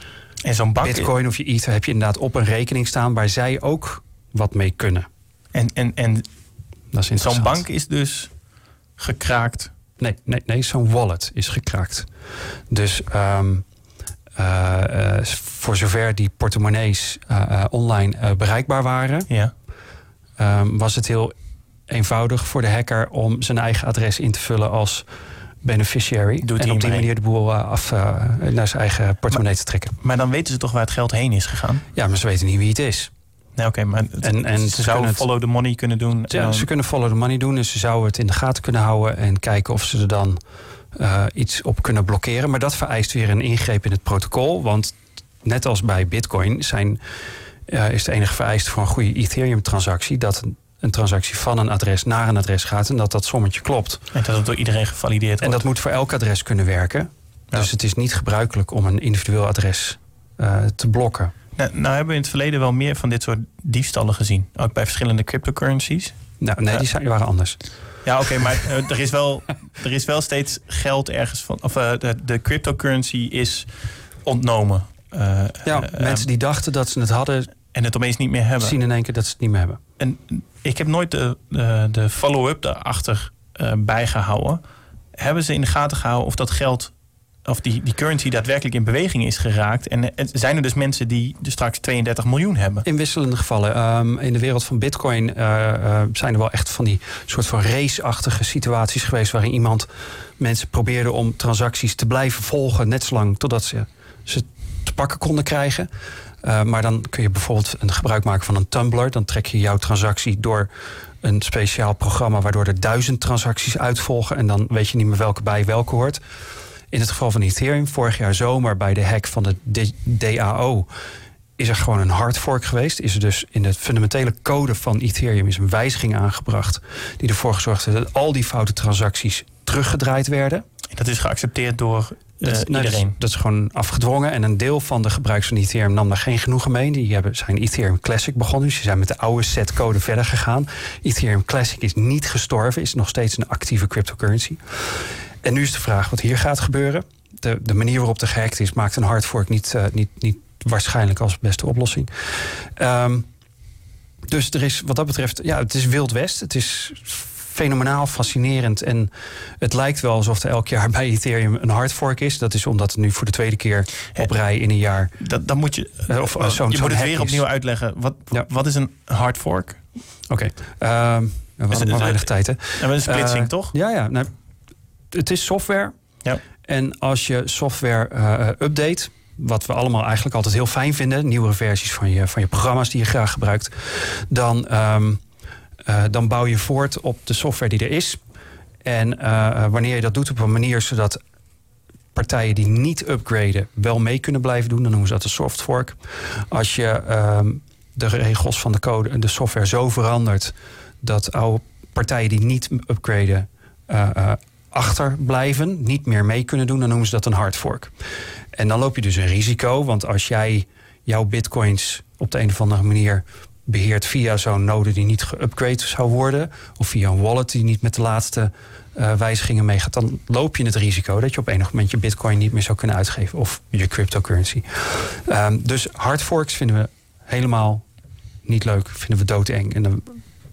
[SPEAKER 5] En zo'n bank...
[SPEAKER 1] bitcoin of je ether... heb je inderdaad op een rekening staan... waar zij ook wat mee kunnen.
[SPEAKER 5] En, en, en
[SPEAKER 1] Dat is
[SPEAKER 5] zo'n bank is dus gekraakt.
[SPEAKER 1] Nee, nee, nee zo'n wallet is gekraakt. Dus ehm, eh, eh, voor zover die portemonnees eh, online bereikbaar waren,
[SPEAKER 5] Ja.
[SPEAKER 1] ehm, was het heel eenvoudig voor de hacker om zijn eigen adres in te vullen als beneficiary.
[SPEAKER 5] Doet
[SPEAKER 1] en op die manier de boel af naar zijn eigen portemonnee te trekken.
[SPEAKER 5] Maar dan weten ze toch waar het geld heen is gegaan?
[SPEAKER 1] Ja, maar ze weten niet wie het is.
[SPEAKER 5] Nee, oké, maar het-
[SPEAKER 1] En- en
[SPEAKER 5] ze, zouden
[SPEAKER 1] het-
[SPEAKER 5] follow the money kunnen doen.
[SPEAKER 1] Ja,
[SPEAKER 5] en dan-
[SPEAKER 1] ze kunnen follow the money doen. Dus ze zouden het in de gaten kunnen houden en kijken of ze er dan eh, iets op kunnen blokkeren. Maar dat vereist weer een ingreep in het protocol. Want net als bij Bitcoin zijn, eh, is de enige vereiste voor een goede Ethereum-transactie dat een, transactie van een adres naar een adres gaat en dat dat sommetje klopt.
[SPEAKER 5] En dat het door iedereen gevalideerd
[SPEAKER 1] En
[SPEAKER 5] wordt.
[SPEAKER 1] dat moet voor elk adres kunnen werken.
[SPEAKER 5] Ja.
[SPEAKER 1] Dus het is niet gebruikelijk om een individueel adres eh, te blokken.
[SPEAKER 5] Nou, nou hebben we in het verleden wel meer van dit soort diefstallen gezien. Ook bij verschillende cryptocurrencies.
[SPEAKER 1] Nou, nee, die, zijn, die waren anders.
[SPEAKER 5] Ja, oké, maar eh, er, is wel, er is wel steeds geld ergens van. Of eh, de, de cryptocurrency is ontnomen. Eh,
[SPEAKER 1] Ja,
[SPEAKER 5] eh,
[SPEAKER 1] mensen die dachten dat ze het hadden,
[SPEAKER 5] en het opeens niet meer hebben.
[SPEAKER 1] zien in één keer dat ze het niet meer hebben.
[SPEAKER 5] En ik heb nooit de, de, de follow-up daarachter eh bijgehouden. Hebben ze in de gaten gehouden of dat geld, of die, die currency daadwerkelijk in beweging is geraakt? En zijn er dus mensen die dus straks 32 miljoen hebben?
[SPEAKER 1] In wisselende gevallen. Ehm, in de wereld van Bitcoin eh, eh, zijn er wel echt van die soort van race-achtige situaties geweest. waarin iemand mensen probeerde om transacties te blijven volgen. net zolang totdat ze ze te pakken konden krijgen. Eh, maar dan kun je bijvoorbeeld een gebruik maken van een Tumblr. Dan trek je jouw transactie door een speciaal programma. waardoor er duizend transacties uitvolgen. en dan weet je niet meer welke bij welke hoort. In het geval van Ethereum, vorig jaar zomer bij de hack van de DAO is er gewoon een hard fork geweest. Is er dus in de fundamentele code van Ethereum is een wijziging aangebracht. Die ervoor gezorgd heeft dat al die foute transacties teruggedraaid werden.
[SPEAKER 5] En dat is geaccepteerd door eh,
[SPEAKER 1] Dat, nee, dat is-
[SPEAKER 5] iedereen.
[SPEAKER 1] Dat, is gewoon afgedwongen. En een deel van de gebruikers van Ethereum nam daar geen genoegen mee. Die hebben, zijn Ethereum Classic begonnen. Dus die zijn met de oude set code verder gegaan. Ethereum Classic is niet gestorven. Is nog steeds een actieve cryptocurrency. En nu is de vraag wat hier gaat gebeuren. De, de manier waarop er gehackt is... maakt een hard fork niet, eh, niet, niet waarschijnlijk als beste oplossing. Ehm, dus er is wat dat betreft... Ja, het is Wild West. Het is fenomenaal, fascinerend. En het lijkt wel alsof er elk jaar (laughs) bij Ethereum een hard fork is. Dat is omdat het nu voor de tweede keer op rij in een jaar...
[SPEAKER 5] Dat, dan moet je,
[SPEAKER 1] Eh, of, eh, zo'n-
[SPEAKER 5] je
[SPEAKER 1] zo'n
[SPEAKER 5] moet het weer
[SPEAKER 1] is.
[SPEAKER 5] opnieuw uitleggen. Wat,
[SPEAKER 1] Ja.
[SPEAKER 5] wat is een hard fork?
[SPEAKER 1] Oké. Ehm, we
[SPEAKER 5] het-
[SPEAKER 1] hadden maar
[SPEAKER 5] het-
[SPEAKER 1] weinig tijd, hè?
[SPEAKER 5] En een splitsing, toch?
[SPEAKER 1] Ja, ja. Nou, het is software.
[SPEAKER 5] Ja.
[SPEAKER 1] En als je software eh, update, wat we allemaal eigenlijk altijd heel fijn vinden, nieuwere versies van je, van je programma's die je graag gebruikt, dan, ehm, eh, dan bouw je voort op de software die er is. En eh, wanneer je dat doet op een manier zodat partijen die niet upgraden wel mee kunnen blijven doen, dan noemen ze dat een soft fork. Als je ehm, de regels van de code, de software zo verandert dat oude partijen die niet upgraden eh, achterblijven, niet meer mee kunnen doen, dan noemen ze dat een hard fork. En dan loop je dus een risico, want als jij jouw bitcoins op de een of andere manier beheert via zo'n node die niet geupgrade zou worden, of via een wallet die niet met de laatste eh, wijzigingen meegaat, dan loop je het risico dat je op enig moment je bitcoin niet meer zou kunnen uitgeven of je cryptocurrency. Ehm, dus hard forks vinden we helemaal niet leuk, vinden we doodeng. En dan,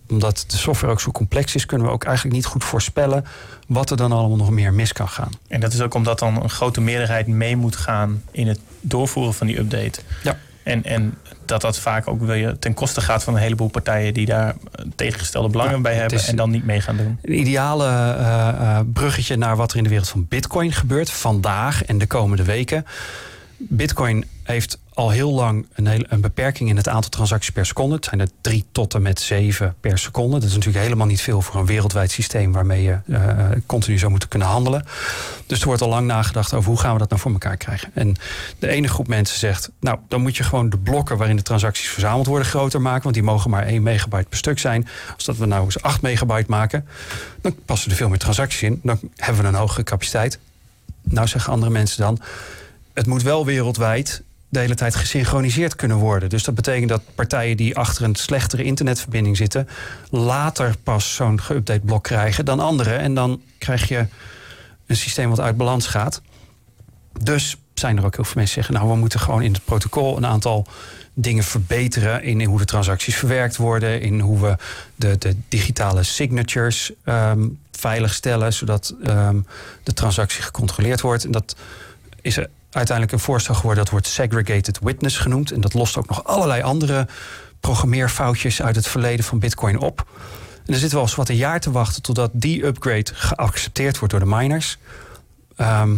[SPEAKER 1] omdat de software ook zo complex is, kunnen we ook eigenlijk niet goed voorspellen wat er dan allemaal nog meer mis kan gaan.
[SPEAKER 5] En dat is ook omdat dan een grote meerderheid mee moet gaan in het doorvoeren van die update.
[SPEAKER 1] Ja.
[SPEAKER 5] En, en dat dat vaak ook weer ten koste gaat van een heleboel partijen die daar eh, tegengestelde belangen
[SPEAKER 1] Ja,
[SPEAKER 5] bij hebben en dan niet mee gaan doen.
[SPEAKER 1] Een ideale eh, eh, bruggetje naar wat er in de wereld van Bitcoin gebeurt vandaag en de komende weken. Bitcoin heeft al heel lang een, een beperking in het aantal transacties per seconde. Het zijn er drie tot en met zeven per seconde. Dat is natuurlijk helemaal niet veel voor een wereldwijd systeem waarmee je eh, continu zou moeten kunnen handelen. Dus er wordt al lang nagedacht over hoe gaan we dat nou voor elkaar krijgen. En de ene groep mensen zegt, nou dan moet je gewoon de blokken waarin de transacties verzameld worden groter maken. Want die mogen maar 1 megabyte per stuk zijn. Als dat we nou eens 8 megabyte maken, dan passen er veel meer transacties in. Dan hebben we een hogere capaciteit. Nou zeggen andere mensen dan, het moet wel wereldwijd de hele tijd gesynchroniseerd kunnen worden. Dus dat betekent dat partijen die achter een slechtere internetverbinding zitten, later pas zo'n geüpdate blok krijgen dan anderen. En dan krijg je een systeem wat uit balans gaat. Dus zijn er ook heel veel mensen die zeggen, nou we moeten gewoon in het protocol een aantal dingen verbeteren in hoe de transacties verwerkt worden, in hoe we de, de digitale signatures ehm, veilig stellen, zodat ehm, de transactie gecontroleerd wordt. En dat is uiteindelijk een voorstel geworden. Dat wordt segregated witness genoemd. En dat lost ook nog allerlei andere programmeerfoutjes uit het verleden van Bitcoin op. En dan zitten we al eens wat een jaar te wachten totdat die upgrade geaccepteerd wordt door de miners. Ehm,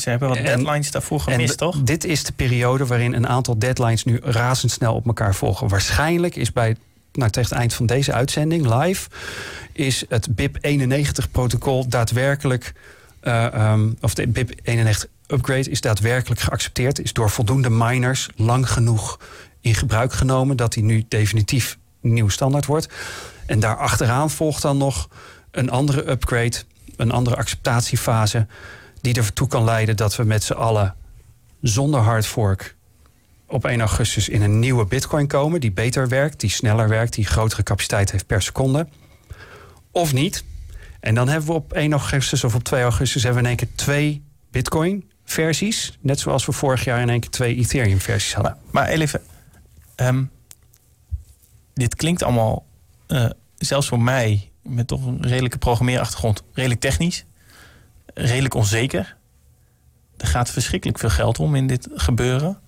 [SPEAKER 5] Ze hebben wat
[SPEAKER 1] En-
[SPEAKER 5] deadlines daarvoor gemist,
[SPEAKER 1] en
[SPEAKER 5] toch?
[SPEAKER 1] Dit is de periode waarin een aantal deadlines nu razendsnel op elkaar volgen. Waarschijnlijk is bij, nou, tegen het eind van deze uitzending live, is het BIP91-protocol daadwerkelijk, eh, ehm, of de BIP91 upgrade is daadwerkelijk geaccepteerd, is door voldoende miners lang genoeg in gebruik genomen dat die nu definitief nieuw standaard wordt. En daar achteraan volgt dan nog een andere upgrade, een andere acceptatiefase, die ertoe kan leiden dat we met z'n allen zonder hard fork op 1 augustus in een nieuwe bitcoin komen, die beter werkt, die sneller werkt, die grotere capaciteit heeft per seconde. Of niet. En dan hebben we op 1 augustus of op 2 augustus hebben we in één keer twee bitcoin versies, net zoals we vorig jaar in één keer twee Ethereum versies hadden.
[SPEAKER 5] Maar, maar even, ehm, dit klinkt allemaal, eh, zelfs voor mij, met toch een redelijke programmeerachtergrond, redelijk technisch, redelijk onzeker. Er gaat verschrikkelijk veel geld om in dit gebeuren.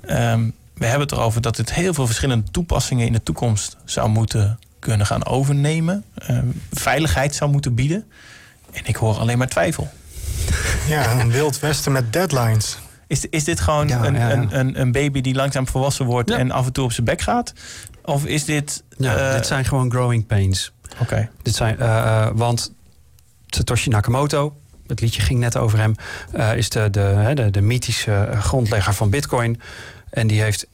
[SPEAKER 5] Ehm, we hebben het erover dat het heel veel verschillende toepassingen in de toekomst zou moeten kunnen gaan overnemen. Ehm, veiligheid zou moeten bieden. En ik hoor alleen maar twijfel.
[SPEAKER 2] Ja, een wild westen met deadlines.
[SPEAKER 5] Is, is dit gewoon
[SPEAKER 1] Ja,
[SPEAKER 5] een,
[SPEAKER 1] ja, ja.
[SPEAKER 5] Een, een, een baby die langzaam volwassen wordt
[SPEAKER 1] Ja.
[SPEAKER 5] en af en toe op zijn bek gaat? Of is dit.
[SPEAKER 1] Ja,
[SPEAKER 5] eh,
[SPEAKER 1] dit zijn gewoon growing pains.
[SPEAKER 5] Oké.
[SPEAKER 1] Dit zijn, eh, eh, want Satoshi Nakamoto, het liedje ging net over hem, uh, is de, de, de, de mythische grondlegger van Bitcoin. En die heeft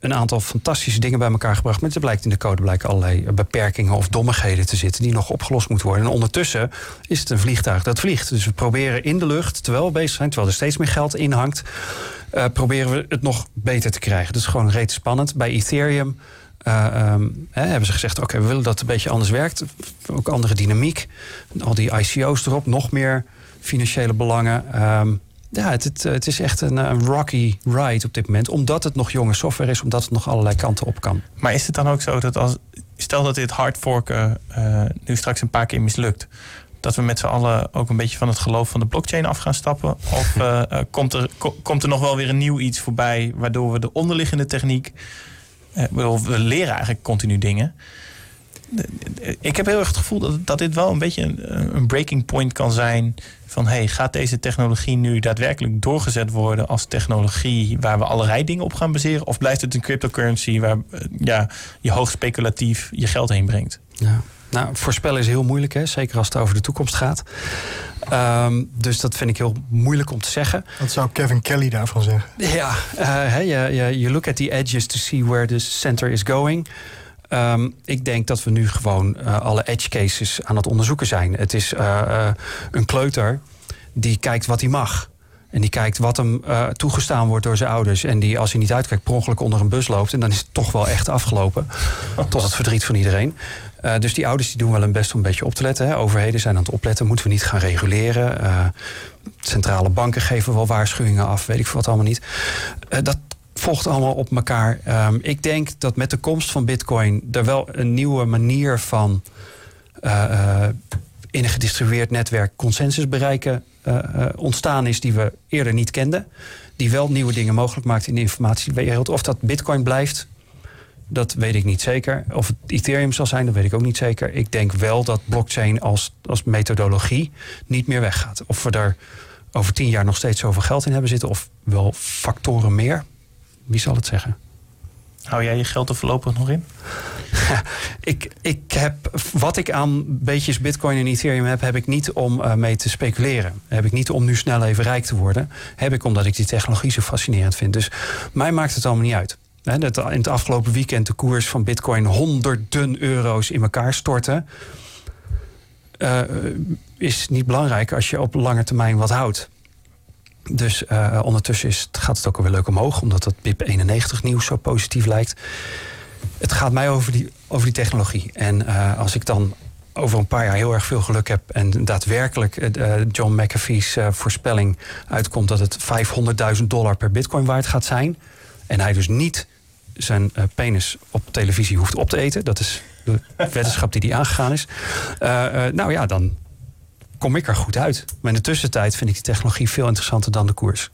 [SPEAKER 1] een aantal fantastische dingen bij elkaar gebracht. Maar er blijkt in de code blijken allerlei beperkingen of dommigheden te zitten die nog opgelost moeten worden. En ondertussen is het een vliegtuig dat vliegt. Dus we proberen in de lucht, terwijl we bezig zijn, terwijl er steeds meer geld in hangt, uh, proberen we het nog beter te krijgen. Dat is gewoon reeds spannend. Bij Ethereum uh, um, hè, hebben ze gezegd: oké, we willen dat het een beetje anders werkt. Ook andere dynamiek. Al die ICO's erop, nog meer financiële belangen. Um, ja, het, het, het, is echt een, een, rocky ride op dit moment. Omdat het nog jonge software is, omdat het nog allerlei kanten op kan.
[SPEAKER 5] Maar is het dan ook zo dat als. Stel dat dit hardforken uh, nu straks een paar keer mislukt. Dat we met z'n allen ook een beetje van het geloof van de blockchain af gaan stappen? Of uh, (laughs) uh, komt, er, komt er nog wel weer een nieuw iets voorbij, waardoor we de onderliggende techniek. we leren eigenlijk continu dingen ik heb heel erg het gevoel dat, dat dit wel een beetje een, een breaking point kan zijn. Van hey, gaat deze technologie nu daadwerkelijk doorgezet worden als technologie waar we allerlei dingen op gaan baseren? Of blijft het een cryptocurrency waar eh, ja, je hoog speculatief je geld heen brengt?
[SPEAKER 1] Ja. Nou, voorspellen is heel moeilijk, hè? zeker als het over de toekomst gaat. Um, dus dat vind ik heel moeilijk om te zeggen.
[SPEAKER 2] Wat zou Kevin Kelly daarvan zeggen?
[SPEAKER 1] Ja, uh, you look at the edges to see where the center is going. Um, ik denk dat we nu gewoon uh, alle edge cases aan het onderzoeken zijn. Het is uh, uh, een kleuter die kijkt wat hij mag. En die kijkt wat hem toegestaan wordt door zijn ouders. En die, als hij niet uitkijkt, per ongeluk onder een bus loopt. En dan is het toch wel echt afgelopen. Tot het verdriet van iedereen. dus die ouders die doen wel hun best om een beetje op te letten. Hè. Overheden zijn aan het opletten. Moeten we niet gaan reguleren? centrale banken geven wel waarschuwingen af. Weet ik veel wat allemaal niet. dat volgt allemaal op elkaar. Um, ik denk dat met de komst van Bitcoin er wel een nieuwe manier van uh, uh, in een gedistribueerd netwerk consensus bereiken uh, ontstaan is die we eerder niet kenden. Die wel nieuwe dingen mogelijk maakt in de informatiewereld. Of dat Bitcoin blijft, dat weet ik niet zeker. Of het Ethereum zal zijn, dat weet ik ook niet zeker. Ik denk wel dat blockchain als, als methodologie niet meer weggaat. Of we er over tien jaar nog steeds zoveel geld in hebben zitten, of wel factoren meer wie zal het zeggen?
[SPEAKER 5] Hou jij je geld er voorlopig nog in? (laughs)
[SPEAKER 1] ik, ik heb wat ik aan beetjes Bitcoin en Ethereum heb, heb ik niet om uh, mee te speculeren. Heb ik niet om nu snel even rijk te worden. Heb ik omdat ik die technologie zo fascinerend vind. Dus mij maakt het allemaal niet uit. He, dat in het afgelopen weekend de koers van Bitcoin honderden euro's in elkaar storten. Uh, is niet belangrijk als je op lange termijn wat houdt. Dus uh, ondertussen is, gaat het ook alweer leuk omhoog, omdat het BIP 91 nieuws zo positief lijkt. Het gaat mij over die, over die technologie. En uh, als ik dan over een paar jaar heel erg veel geluk heb en daadwerkelijk uh, John McAfee's voorspelling uitkomt dat het 500.000 dollar per bitcoin waard gaat zijn. En hij dus niet zijn penis op televisie hoeft op te eten. Dat is de (laughs) wetenschap die die aangegaan is. nou ja, dan, kom ik er goed uit. Maar in de tussentijd vind ik die technologie veel interessanter dan de koers.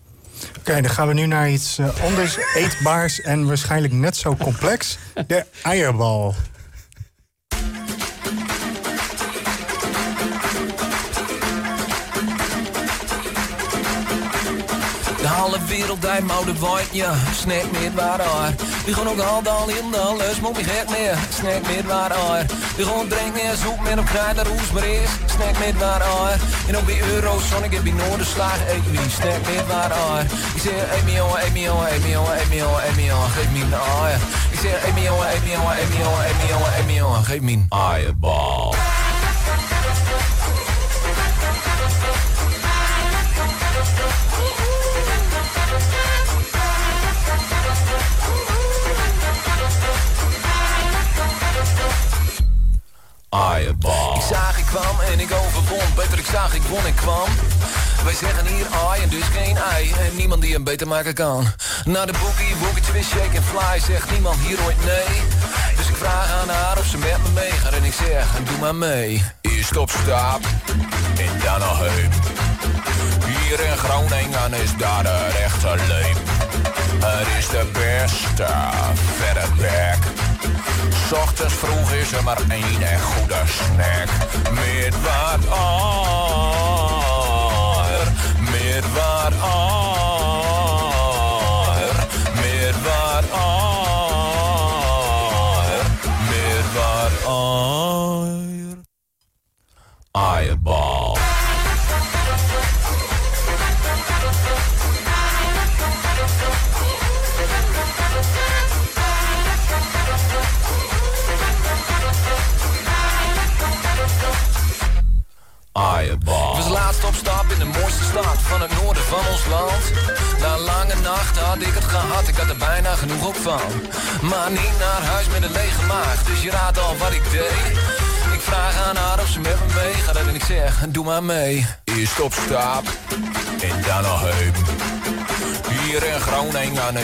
[SPEAKER 2] Oké, dan gaan we nu naar iets uh, anders (laughs) eetbaars en waarschijnlijk net zo complex. De eierbal.
[SPEAKER 6] Halve wereld die moude waait, ja, snack met waar haar. We gaan ook al dan in de les, moet me gek meer, snack met waar haar. We gaan drinken en zoek met een kleine roes, maar is snack met waar haar. En ook bij euro's, zon ik heb bij Noorderslag, eet wie, snack met waar haar. Ik zeg, eet me jongen, eet me jongen, eet me jongen, eet me jongen, eet me jongen, geef me een aaier. Ik zeg, eet me jongen, eet me jongen, eet me jongen, eet me jongen, eet me jongen, geef me een Ik zag, ik kwam en ik overwon. Beter, ik zag, ik won, ik kwam. Wij zeggen hier ai en dus geen ei. En niemand die hem beter maken kan. Naar de boekie, boeketje weer shake and fly. Zegt niemand hier ooit nee. Dus ik vraag aan haar of ze met me meegaat. En ik zeg, doe maar mee. Eerst op stap en dan nog heen. Hier in Groningen is daar de rechte leep. Het is de beste verder werk. Ochtends vroeg is er maar één en goede snack. Met wat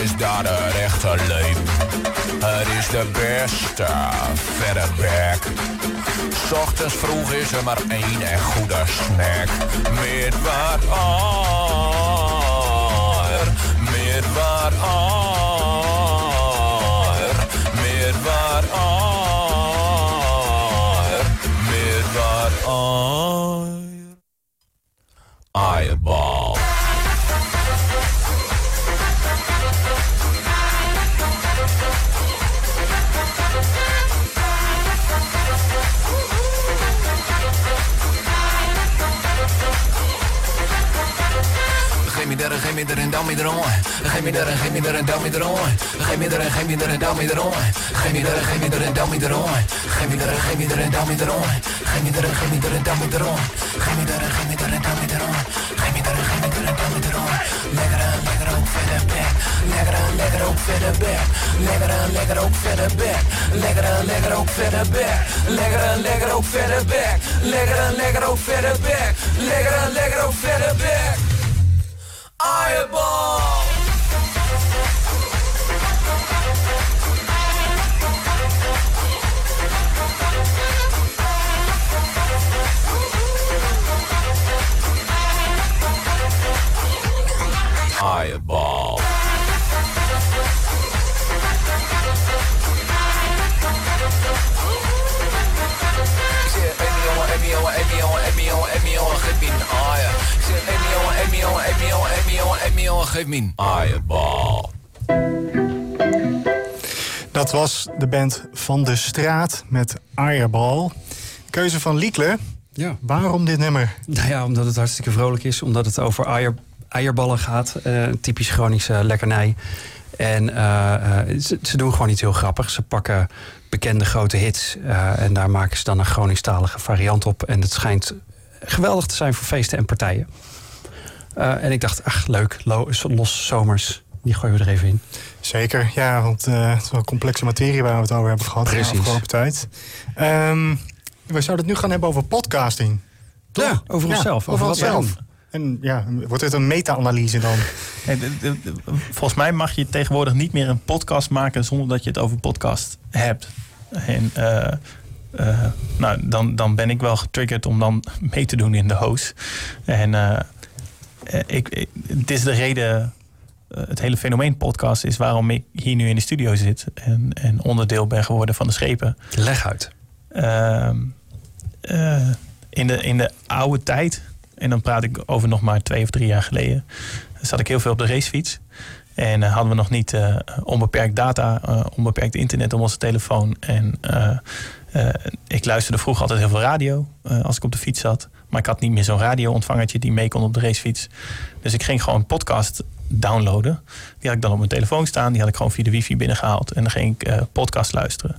[SPEAKER 6] Is daar de rechte leem. Het is de beste verre bek. Ochtends vroeg is er maar één echt goede snack. Met wat aar, met me daar en geef me daar en dan me erom. Geef me daar en geef me daar en dan me erom. Geef me daar en geef me daar en dan me erom. Geef me daar en geef me daar en dan me erom. Geef me daar en geef me daar en dan me erom. Geef me daar en geef me daar en dan me erom. Geef me daar en geef me daar en dan me erom. Geef me daar en geef me daar en dan me erom. Lekker aan, lekker ook verder bek. Lekker aan, lekker ook verder bek. Lekker aan, lekker ook verder bek. Lekker aan, lekker ook verder bek. Lekker aan, lekker ook verder bek. Lekker aan, lekker ook verder bek. Lekker aan, lekker ook verder bek. Eierbal! Eierbal. Geef me een. Ik zeg, geef me een aaierbal.
[SPEAKER 2] Dat was de band Van de Straat met Eierbal. Keuze van Liekle.
[SPEAKER 1] Ja.
[SPEAKER 2] Waarom dit nummer?
[SPEAKER 1] Nou ja, omdat het hartstikke vrolijk is. Omdat het over eier, eierballen gaat. Eh, een typisch Groningse lekkernij. En eh, eh, ze, ze doen gewoon iets heel grappigs. Ze pakken bekende grote hits. eh, en daar maken ze dan een Groningstalige variant op. En het schijnt geweldig te zijn voor feesten en partijen. Eh, en ik dacht, ach leuk, lo- los zomers. Die gooien we er even in.
[SPEAKER 2] Zeker, ja, want eh, het is wel complexe materie waar we het over hebben gehad
[SPEAKER 1] Precies.
[SPEAKER 2] de afgelopen tijd. Ehm, we zouden het nu gaan hebben over podcasting. Toch?
[SPEAKER 1] Ja, over onszelf,
[SPEAKER 2] Over,
[SPEAKER 1] over
[SPEAKER 2] onszelf. En ja, wordt het een meta-analyse dan? (laughs)
[SPEAKER 5] Hey, de- de- de- volgens mij mag je tegenwoordig niet meer een podcast maken zonder dat je het over podcast hebt. En eh, eh, nou, dan, dan ben ik wel getriggerd om dan mee te doen in de host. En eh, eh, ik, ik- het is de reden, het hele fenomeen podcast is waarom ik hier nu in de studio zit en, en onderdeel ben geworden van de schepen.
[SPEAKER 1] Leg uit.
[SPEAKER 5] Ehm, eh, in, de, in de oude tijd, en dan praat ik over nog maar twee of drie jaar geleden, zat ik heel veel op de racefiets. En eh, hadden we nog niet eh, onbeperkt data, eh, onbeperkt internet op onze telefoon. En ik luisterde vroeger altijd heel veel radio als ik op de fiets zat. Maar ik had niet meer zo'n radio-ontvangertje die mee kon op de racefiets. Dus ik ging gewoon een podcast downloaden. Die had ik dan op mijn telefoon staan. Die had ik gewoon via de wifi binnengehaald. En dan ging ik podcast luisteren.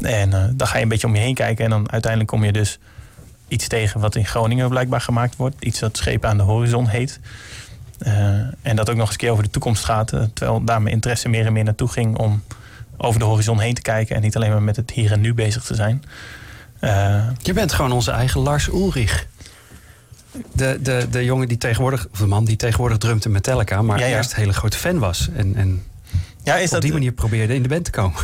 [SPEAKER 5] En dan ga je een beetje om je heen kijken. En dan uiteindelijk kom je dus iets tegen wat in Groningen blijkbaar gemaakt wordt. Iets dat Schepen aan de Horizon heet. Eh, en dat ook nog eens een keer over de toekomst gaat. eh, terwijl daar mijn interesse meer en meer naartoe ging om over de horizon heen te kijken. En niet alleen maar met het hier en nu bezig te zijn. Eh,
[SPEAKER 1] Je bent gewoon onze eigen Lars Ulrich. De, de, de jongen die tegenwoordig, of de man die tegenwoordig drumt in Metallica, maar
[SPEAKER 5] Ja, ja.
[SPEAKER 1] eerst een hele grote fan was. En, en
[SPEAKER 5] ja, is
[SPEAKER 1] op
[SPEAKER 5] dat
[SPEAKER 1] die manier probeerde in de band te komen.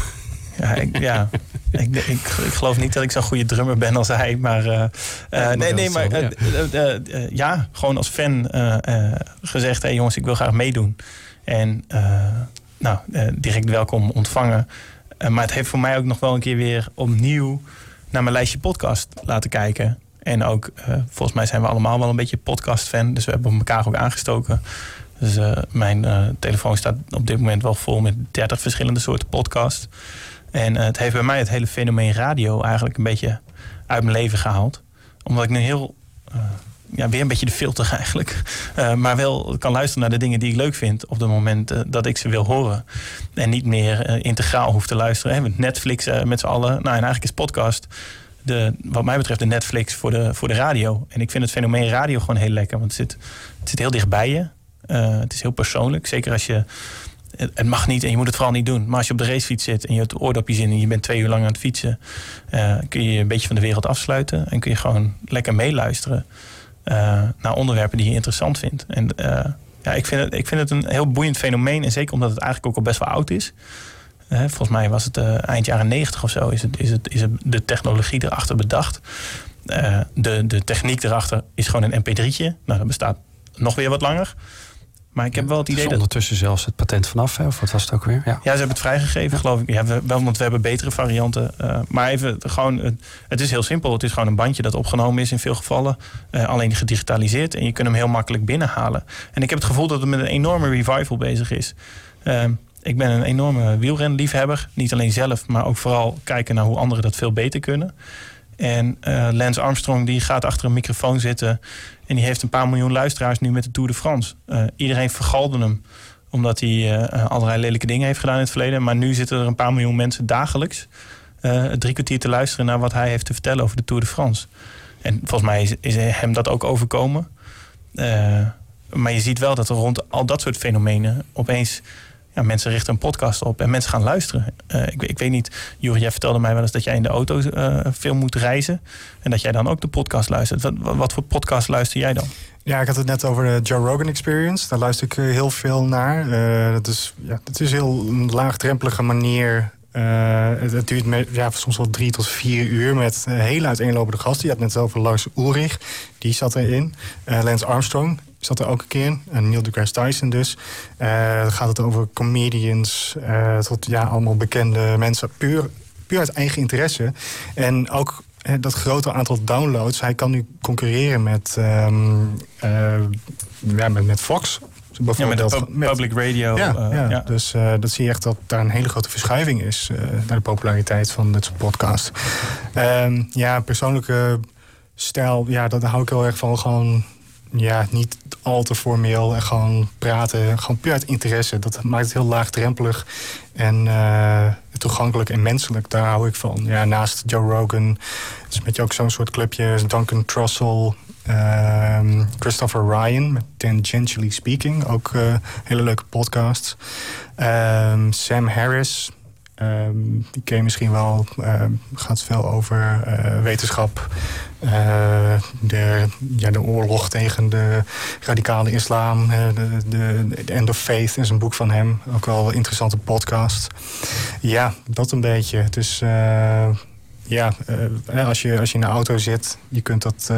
[SPEAKER 5] Ja, ik, ja. ik, ik, ik geloof niet dat ik zo'n goede drummer ben als hij. Maar, eh, eh,
[SPEAKER 1] maar
[SPEAKER 5] nee, nee, maar eh, ja, gewoon als fan gezegd: hé hey jongens, ik wil graag meedoen. En nou, direct welkom ontvangen. Maar het heeft voor mij ook nog wel een keer weer opnieuw naar mijn lijstje podcast laten kijken. En ook, volgens mij zijn we allemaal wel een beetje podcast-fan. Dus we hebben elkaar ook aangestoken. Dus mijn telefoon staat op dit moment wel vol met 30 verschillende soorten podcasts. En eh, het heeft bij mij het hele fenomeen radio eigenlijk een beetje uit mijn leven gehaald. Omdat ik nu heel, eh, ja, weer een beetje de filter (laughs) eigenlijk. eh, maar wel kan luisteren naar de dingen die ik leuk vind op het moment dat ik ze wil horen. En niet meer integraal hoef te luisteren. Netflix met z'n allen. Nou, en eigenlijk is podcast de, wat mij betreft de Netflix voor de, voor de radio. En ik vind het fenomeen radio gewoon heel lekker. Want het zit, het zit heel dicht bij je. Het is heel persoonlijk. Zeker als je het, mag niet en je moet het vooral niet doen. Maar als je op de racefiets zit en je hebt oordopjes in en je bent twee uur lang aan het fietsen, eh, kun je een beetje van de wereld afsluiten en kun je gewoon lekker meeluisteren eh, naar onderwerpen die je interessant vindt. En eh, ja, ik vind, het, ik vind het een heel boeiend fenomeen en zeker omdat het eigenlijk ook al best wel oud is. Volgens mij was het eind jaren negentig of zo, is, het, is, het, is de technologie erachter bedacht. De, de techniek erachter is gewoon een mp3'tje. Nou, dat bestaat nog weer wat langer. Maar ik heb wel het
[SPEAKER 1] is
[SPEAKER 5] idee dat...
[SPEAKER 1] ondertussen zelfs het patent vanaf, hè? of wat was het ook weer? Ja.
[SPEAKER 5] Ja, ze hebben het vrijgegeven, geloof ik. Ja, we, wel, want we hebben betere varianten. Eh, maar even gewoon, het, het is heel simpel. Het is gewoon een bandje dat opgenomen is in veel gevallen. eh, alleen gedigitaliseerd. En je kunt hem heel makkelijk binnenhalen. En ik heb het gevoel dat het met een enorme revival bezig is. Eh, ik ben een enorme wielrenliefhebber. Niet alleen zelf, maar ook vooral kijken naar hoe anderen dat veel beter kunnen. En eh, Lance Armstrong die gaat achter een microfoon zitten. En die heeft een paar miljoen luisteraars nu met de Tour de France. Eh, iedereen vergalde hem omdat hij eh, allerlei lelijke dingen heeft gedaan in het verleden. Maar nu zitten er een paar miljoen mensen dagelijks eh, drie kwartier te luisteren naar wat hij heeft te vertellen over de Tour de France. En volgens mij is, is hem dat ook overkomen. Eh, maar je ziet wel dat er rond al dat soort fenomenen opeens ja, mensen richten een podcast op en mensen gaan luisteren. Eh, ik, ik weet niet, Juri, jij vertelde mij wel eens dat jij in de auto eh, veel moet reizen. En dat jij dan ook de podcast luistert. Wat, wat, voor podcast luister jij dan?
[SPEAKER 2] Ja, ik had het net over de Joe Rogan Experience. Daar luister ik eh, heel veel naar. Eh, dat is, ja, het is heel een laagdrempelige manier. Het, het duurt me- ja, soms wel drie tot vier uur met hele uiteenlopende gasten. Je had net over Lars Ulrich, die zat erin. Lance Armstrong zat er ook een keer in. En Neil deGrasse Tyson dus. Dan gaat het over comedians eh, tot ja, allemaal bekende mensen. Puur, puur uit eigen interesse. En ook eh, dat grote aantal downloads. Hij kan nu concurreren met, ehm, eh, ja, met, met Fox.
[SPEAKER 5] Ja, met de
[SPEAKER 2] Bijvoorbeeld
[SPEAKER 5] pub- public radio.
[SPEAKER 2] ja, ja.
[SPEAKER 5] ja.
[SPEAKER 2] dus dat zie je echt dat daar een hele grote verschuiving is naar de populariteit van dit soort podcasts. Ehm, ja, persoonlijke stijl, ja, dat daar hou ik heel erg van. Gewoon, ja, niet al te formeel en gewoon praten. Gewoon puur uit interesse. Dat maakt het heel laagdrempelig en eh, toegankelijk en menselijk. Daar hou ik van. Ja, naast Joe Rogan is met je ook zo'n soort clubje. Duncan Trussell, ehm, Christopher Ryan met Tangentially Speaking. Ook eh, hele leuke podcasts. Ehm, Sam Harris. ehm, die ken je misschien wel. gaat veel over eh, wetenschap. Eh, de, ja, de oorlog tegen de radicale islam. eh, de, de, de End of Faith is een boek van hem. Ook wel een interessante podcast. Ja, dat een beetje. Dus eh, ja, als, je, als je in de auto zit, je kunt dat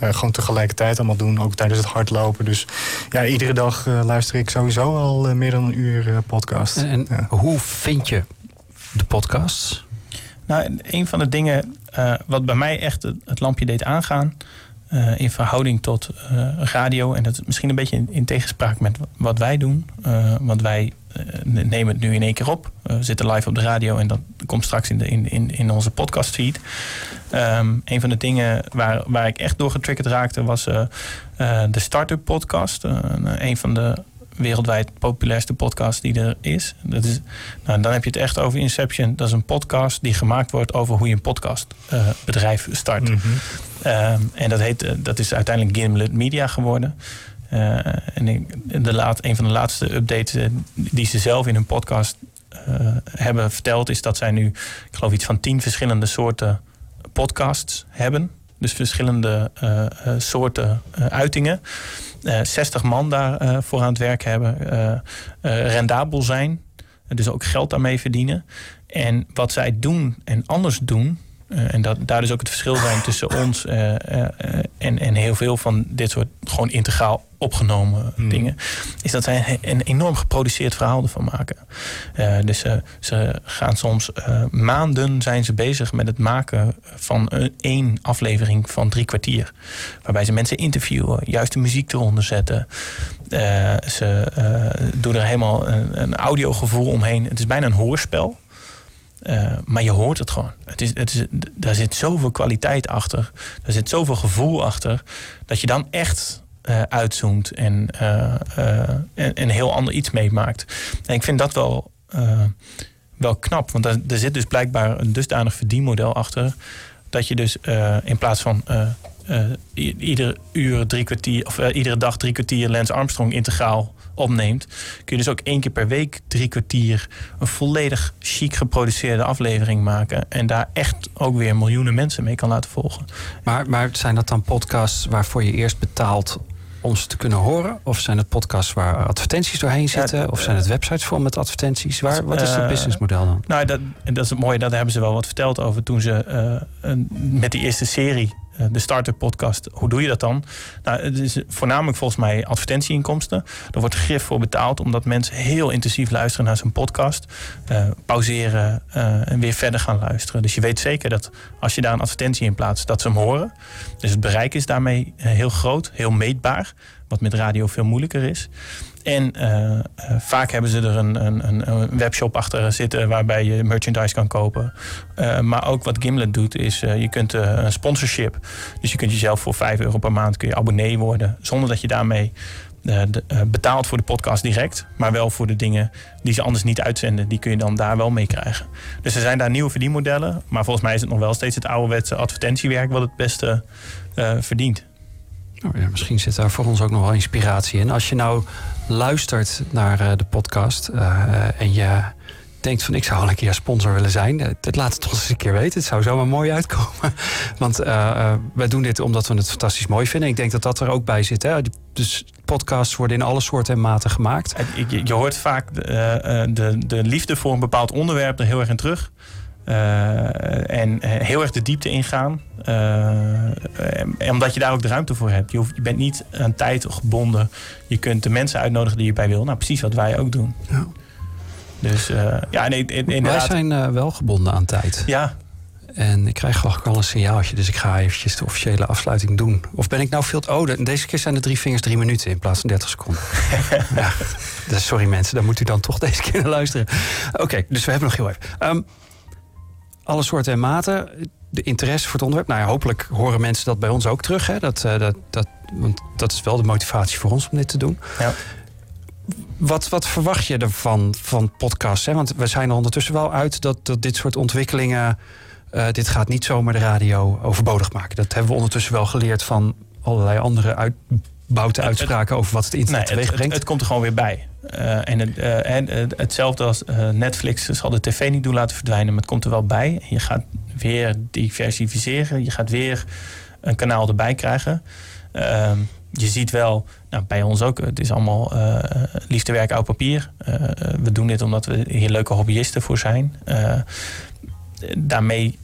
[SPEAKER 2] gewoon tegelijkertijd allemaal doen. Ook tijdens het hardlopen. Dus ja, iedere dag luister ik sowieso al meer dan een uur podcast.
[SPEAKER 1] En, en
[SPEAKER 2] Ja.
[SPEAKER 1] hoe vind je de podcasts?
[SPEAKER 5] Nou, een van de dingen eh, wat bij mij echt het, lampje deed aangaan. eh, in verhouding tot eh, radio. En dat is misschien een beetje in, tegenspraak met wat wij doen. Want wij nemen het nu in één keer op. We zitten live op de radio en dat komt straks in, de, in, in, in onze podcastfeed. Ehm een van de dingen waar, waar ik echt door getriggerd raakte was de Startup Podcast. Een van de wereldwijd populairste podcasts die er is. Dat is nou, dan heb je het echt over Inception. Dat is een podcast die gemaakt wordt over hoe je een podcastbedrijf start.
[SPEAKER 2] Mhm.
[SPEAKER 5] Ehm, en dat, heet, eh, dat is uiteindelijk Gimlet Media geworden. Eh, en ik, de laat, een van de laatste updates eh, die ze zelf in hun podcast eh, hebben verteld, is dat zij nu, ik geloof, iets van tien verschillende soorten podcasts hebben. Dus verschillende eh, eh, soorten eh, uitingen. Eh 60 man daarvoor eh, voor aan het werk hebben. eh, eh, rendabel zijn. Dus ook geld daarmee verdienen. En wat zij doen en anders doen. Eh, en dat, daar dus ook het verschil zijn tussen ons eh, eh, en, en heel veel van dit soort gewoon integraal opgenomen dingen. Is dat zij een, enorm geproduceerd verhaal ervan maken. Dus ze, ze gaan soms maanden zijn ze bezig met het maken van een, één aflevering van drie kwartier. Waarbij ze mensen interviewen, juist de muziek eronder zetten. Ze doen er helemaal een, een audiogevoel omheen. Het is bijna een hoorspel. Eh, maar je hoort het gewoon. Het is, het is, daar zit zoveel kwaliteit achter. Daar zit zoveel gevoel achter. Dat je dan echt eh, uitzoomt en, eh, en een heel ander iets meemaakt. En ik vind dat wel, wel knap. Want daar, er zit dus blijkbaar een dusdanig verdienmodel achter. dat je dus in plaats van uh, uh, iedere uur drie kwartier of iedere dag drie kwartier Lance Armstrong integraal opneemt, kun je dus ook één keer per week drie kwartier een volledig chic geproduceerde aflevering maken. En daar echt ook weer miljoenen mensen mee kan laten volgen.
[SPEAKER 1] Maar, maar zijn dat dan podcasts waarvoor je eerst betaalt om ze te kunnen horen? Of zijn het podcasts waar advertenties doorheen zitten? of zijn het websites vol met advertenties? Waar, wat is het businessmodel dan?
[SPEAKER 5] Nou, dat, dat is het mooie. Daar hebben ze wel wat verteld over toen ze uh, met die eerste serie eh, de Startup Podcast. Hoe doe je dat dan? Nou, het is voornamelijk volgens mij advertentieinkomsten. Er wordt grif voor betaald omdat mensen heel intensief luisteren naar zo'n podcast. Uh, pauzeren uh, en weer verder gaan luisteren. Dus je weet zeker dat als je daar een advertentie in plaatst, dat ze hem horen. Dus het bereik is daarmee heel groot, heel meetbaar. Wat met radio veel moeilijker is. En uh, uh, vaak hebben ze er een, een, een, webshop achter zitten waarbij je merchandise kan kopen. Uh, maar ook wat Gimlet doet is, je kunt een sponsorship. Dus je kunt jezelf voor 5 euro per maand kun je abonnee worden. Zonder dat je daarmee betaalt voor de podcast direct. Maar wel voor de dingen die ze anders niet uitzenden. Die kun je dan daar wel mee krijgen. Dus er zijn daar nieuwe verdienmodellen. Maar volgens mij is het nog wel steeds het ouderwetse advertentiewerk wat het beste verdient.
[SPEAKER 1] Nou ja, misschien zit daar voor ons ook nog wel inspiratie in. Als je nou luistert naar uh, de podcast uh, en je denkt van ik zou al een keer sponsor willen zijn, het laat het ons eens een keer weten. Het zou zomaar mooi uitkomen. (laughs) Want uh, wij doen dit omdat we het fantastisch mooi vinden. Ik denk dat dat er ook bij zit. Hè? Dus podcasts worden in alle soorten en maten gemaakt.
[SPEAKER 5] Je, hoort vaak de, de liefde voor een bepaald onderwerp er heel erg in terug. Uh, en heel erg de diepte ingaan. Uh, omdat je daar ook de ruimte voor hebt. Je, hoeft, je, bent niet aan tijd gebonden. Je kunt de mensen uitnodigen die je bij wil. Nou, precies wat wij ook doen. Ja. Dus uh, ja, nee, inderdaad.
[SPEAKER 1] Wij zijn wel gebonden aan tijd.
[SPEAKER 5] Ja.
[SPEAKER 1] En ik krijg geloof ik al een signaaltje. Dus ik ga eventjes de officiële afsluiting doen. Of ben ik nou veel... Oh, deze keer zijn de drie vingers drie minuten in plaats van 30 seconden. (laughs) ja. Sorry mensen, daar moet u dan toch deze keer naar luisteren. Oké, dus we hebben nog heel even. Um, alle soorten en maten. De interesse voor het onderwerp. Nou ja, hopelijk horen mensen dat bij ons ook terug. Hè? Dat, uh, dat, dat, want dat is wel de motivatie voor ons om dit te doen. Ja. Wat, wat verwacht je ervan van podcasts? Hè? Want we zijn er ondertussen wel uit dat, dat dit soort ontwikkelingen. Uh, dit gaat niet zomaar de radio overbodig maken. Dat hebben we ondertussen wel geleerd van allerlei andere uit, bouten uitspraken over wat het internet nee, teweeg brengt.
[SPEAKER 5] Het, het, komt er gewoon weer bij. Uh, en, het, uh, en uh, hetzelfde als Netflix zal de tv niet doen laten verdwijnen, maar het komt er wel bij. Je gaat weer diversificeren, je gaat weer een kanaal erbij krijgen. Ehm, je ziet wel, nou, bij ons ook, het is allemaal liefdewerk oud papier. we doen dit omdat we hier leuke hobbyisten voor zijn. daarmee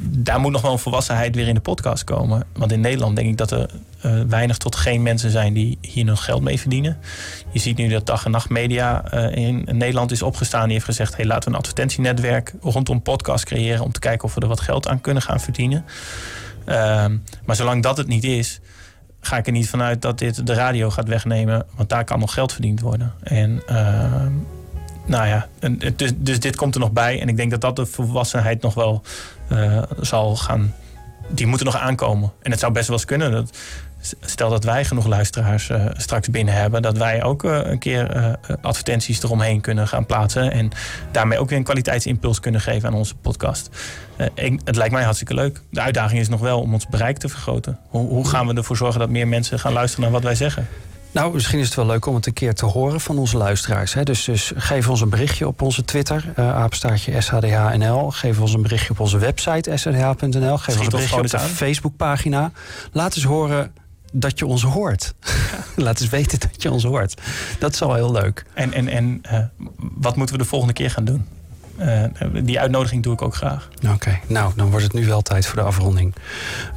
[SPEAKER 5] daar moet nog wel een volwassenheid weer in de podcast komen. Want in Nederland denk ik dat er uh, weinig tot geen mensen zijn die hier nog geld mee verdienen. Je ziet nu dat dag en nacht media uh, in Nederland is opgestaan. Die heeft gezegd: hey, laten we een advertentienetwerk rondom podcast creëren. om te kijken of we er wat geld aan kunnen gaan verdienen. Uh, maar zolang dat het niet is, ga ik er niet vanuit dat dit de radio gaat wegnemen. Want daar kan nog geld verdiend worden. En ehm, nou ja, dus, dit komt er nog bij. En ik denk dat dat de volwassenheid nog wel uh, zal gaan. Die moeten nog aankomen. En het zou best wel eens kunnen dat. Stel dat wij genoeg luisteraars uh, straks binnen hebben, dat wij ook uh, een keer advertenties eromheen kunnen gaan plaatsen. En daarmee ook weer een kwaliteitsimpuls kunnen geven aan onze podcast. Het lijkt mij hartstikke leuk. De uitdaging is nog wel om ons bereik te vergroten. Hoe, hoe gaan we ervoor zorgen dat meer mensen gaan luisteren naar wat wij zeggen?
[SPEAKER 1] Nou, misschien is het wel leuk om het een keer te horen van onze luisteraars. Hè? Dus, dus geef ons een berichtje op onze Twitter, uh, apenstaartje SHDHNL. Geef ons een berichtje op onze website shdh.nl. Geef ons een berichtje op de Facebookpagina. Laat eens horen dat je ons hoort. (laughs) Laat eens weten dat je ons hoort. Dat is al heel leuk.
[SPEAKER 5] En, en, en uh, wat moeten we de volgende keer gaan doen? Uh, die uitnodiging doe ik ook graag.
[SPEAKER 1] Oké, nou, dan wordt het nu wel tijd voor de afronding.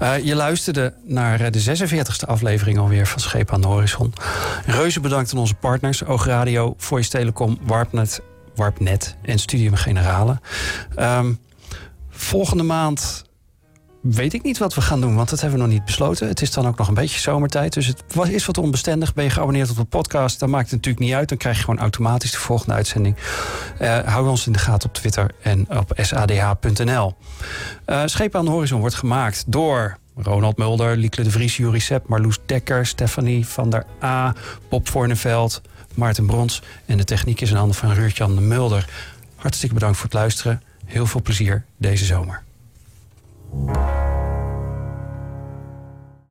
[SPEAKER 1] Uh, je luisterde naar de 46e aflevering alweer van Scheep aan de Horizon. Reuze bedankt aan onze partners, Oogradio, Voice Telecom, Warpnet, Warpnet en Studium Generale. Um, volgende maand weet ik niet wat we gaan doen, want dat hebben we nog niet besloten. Het is dan ook nog een beetje zomertijd, dus het is wat onbestendig. Ben je geabonneerd op de podcast, dan maakt het natuurlijk niet uit. Dan krijg je gewoon automatisch de volgende uitzending. Uh, hou ons in de gaten op Twitter en op sadh.nl. Uh, Schepen aan de Horizon wordt gemaakt door Ronald Mulder, Liekle de Vries, Jurie Sepp, Marloes Dekker, Stefanie van der A, Bob Voorneveld, Maarten Brons. En de techniek is in handen van Ruurtjan de Mulder. Hartstikke bedankt voor het luisteren. Heel veel plezier deze zomer.
[SPEAKER 7] Música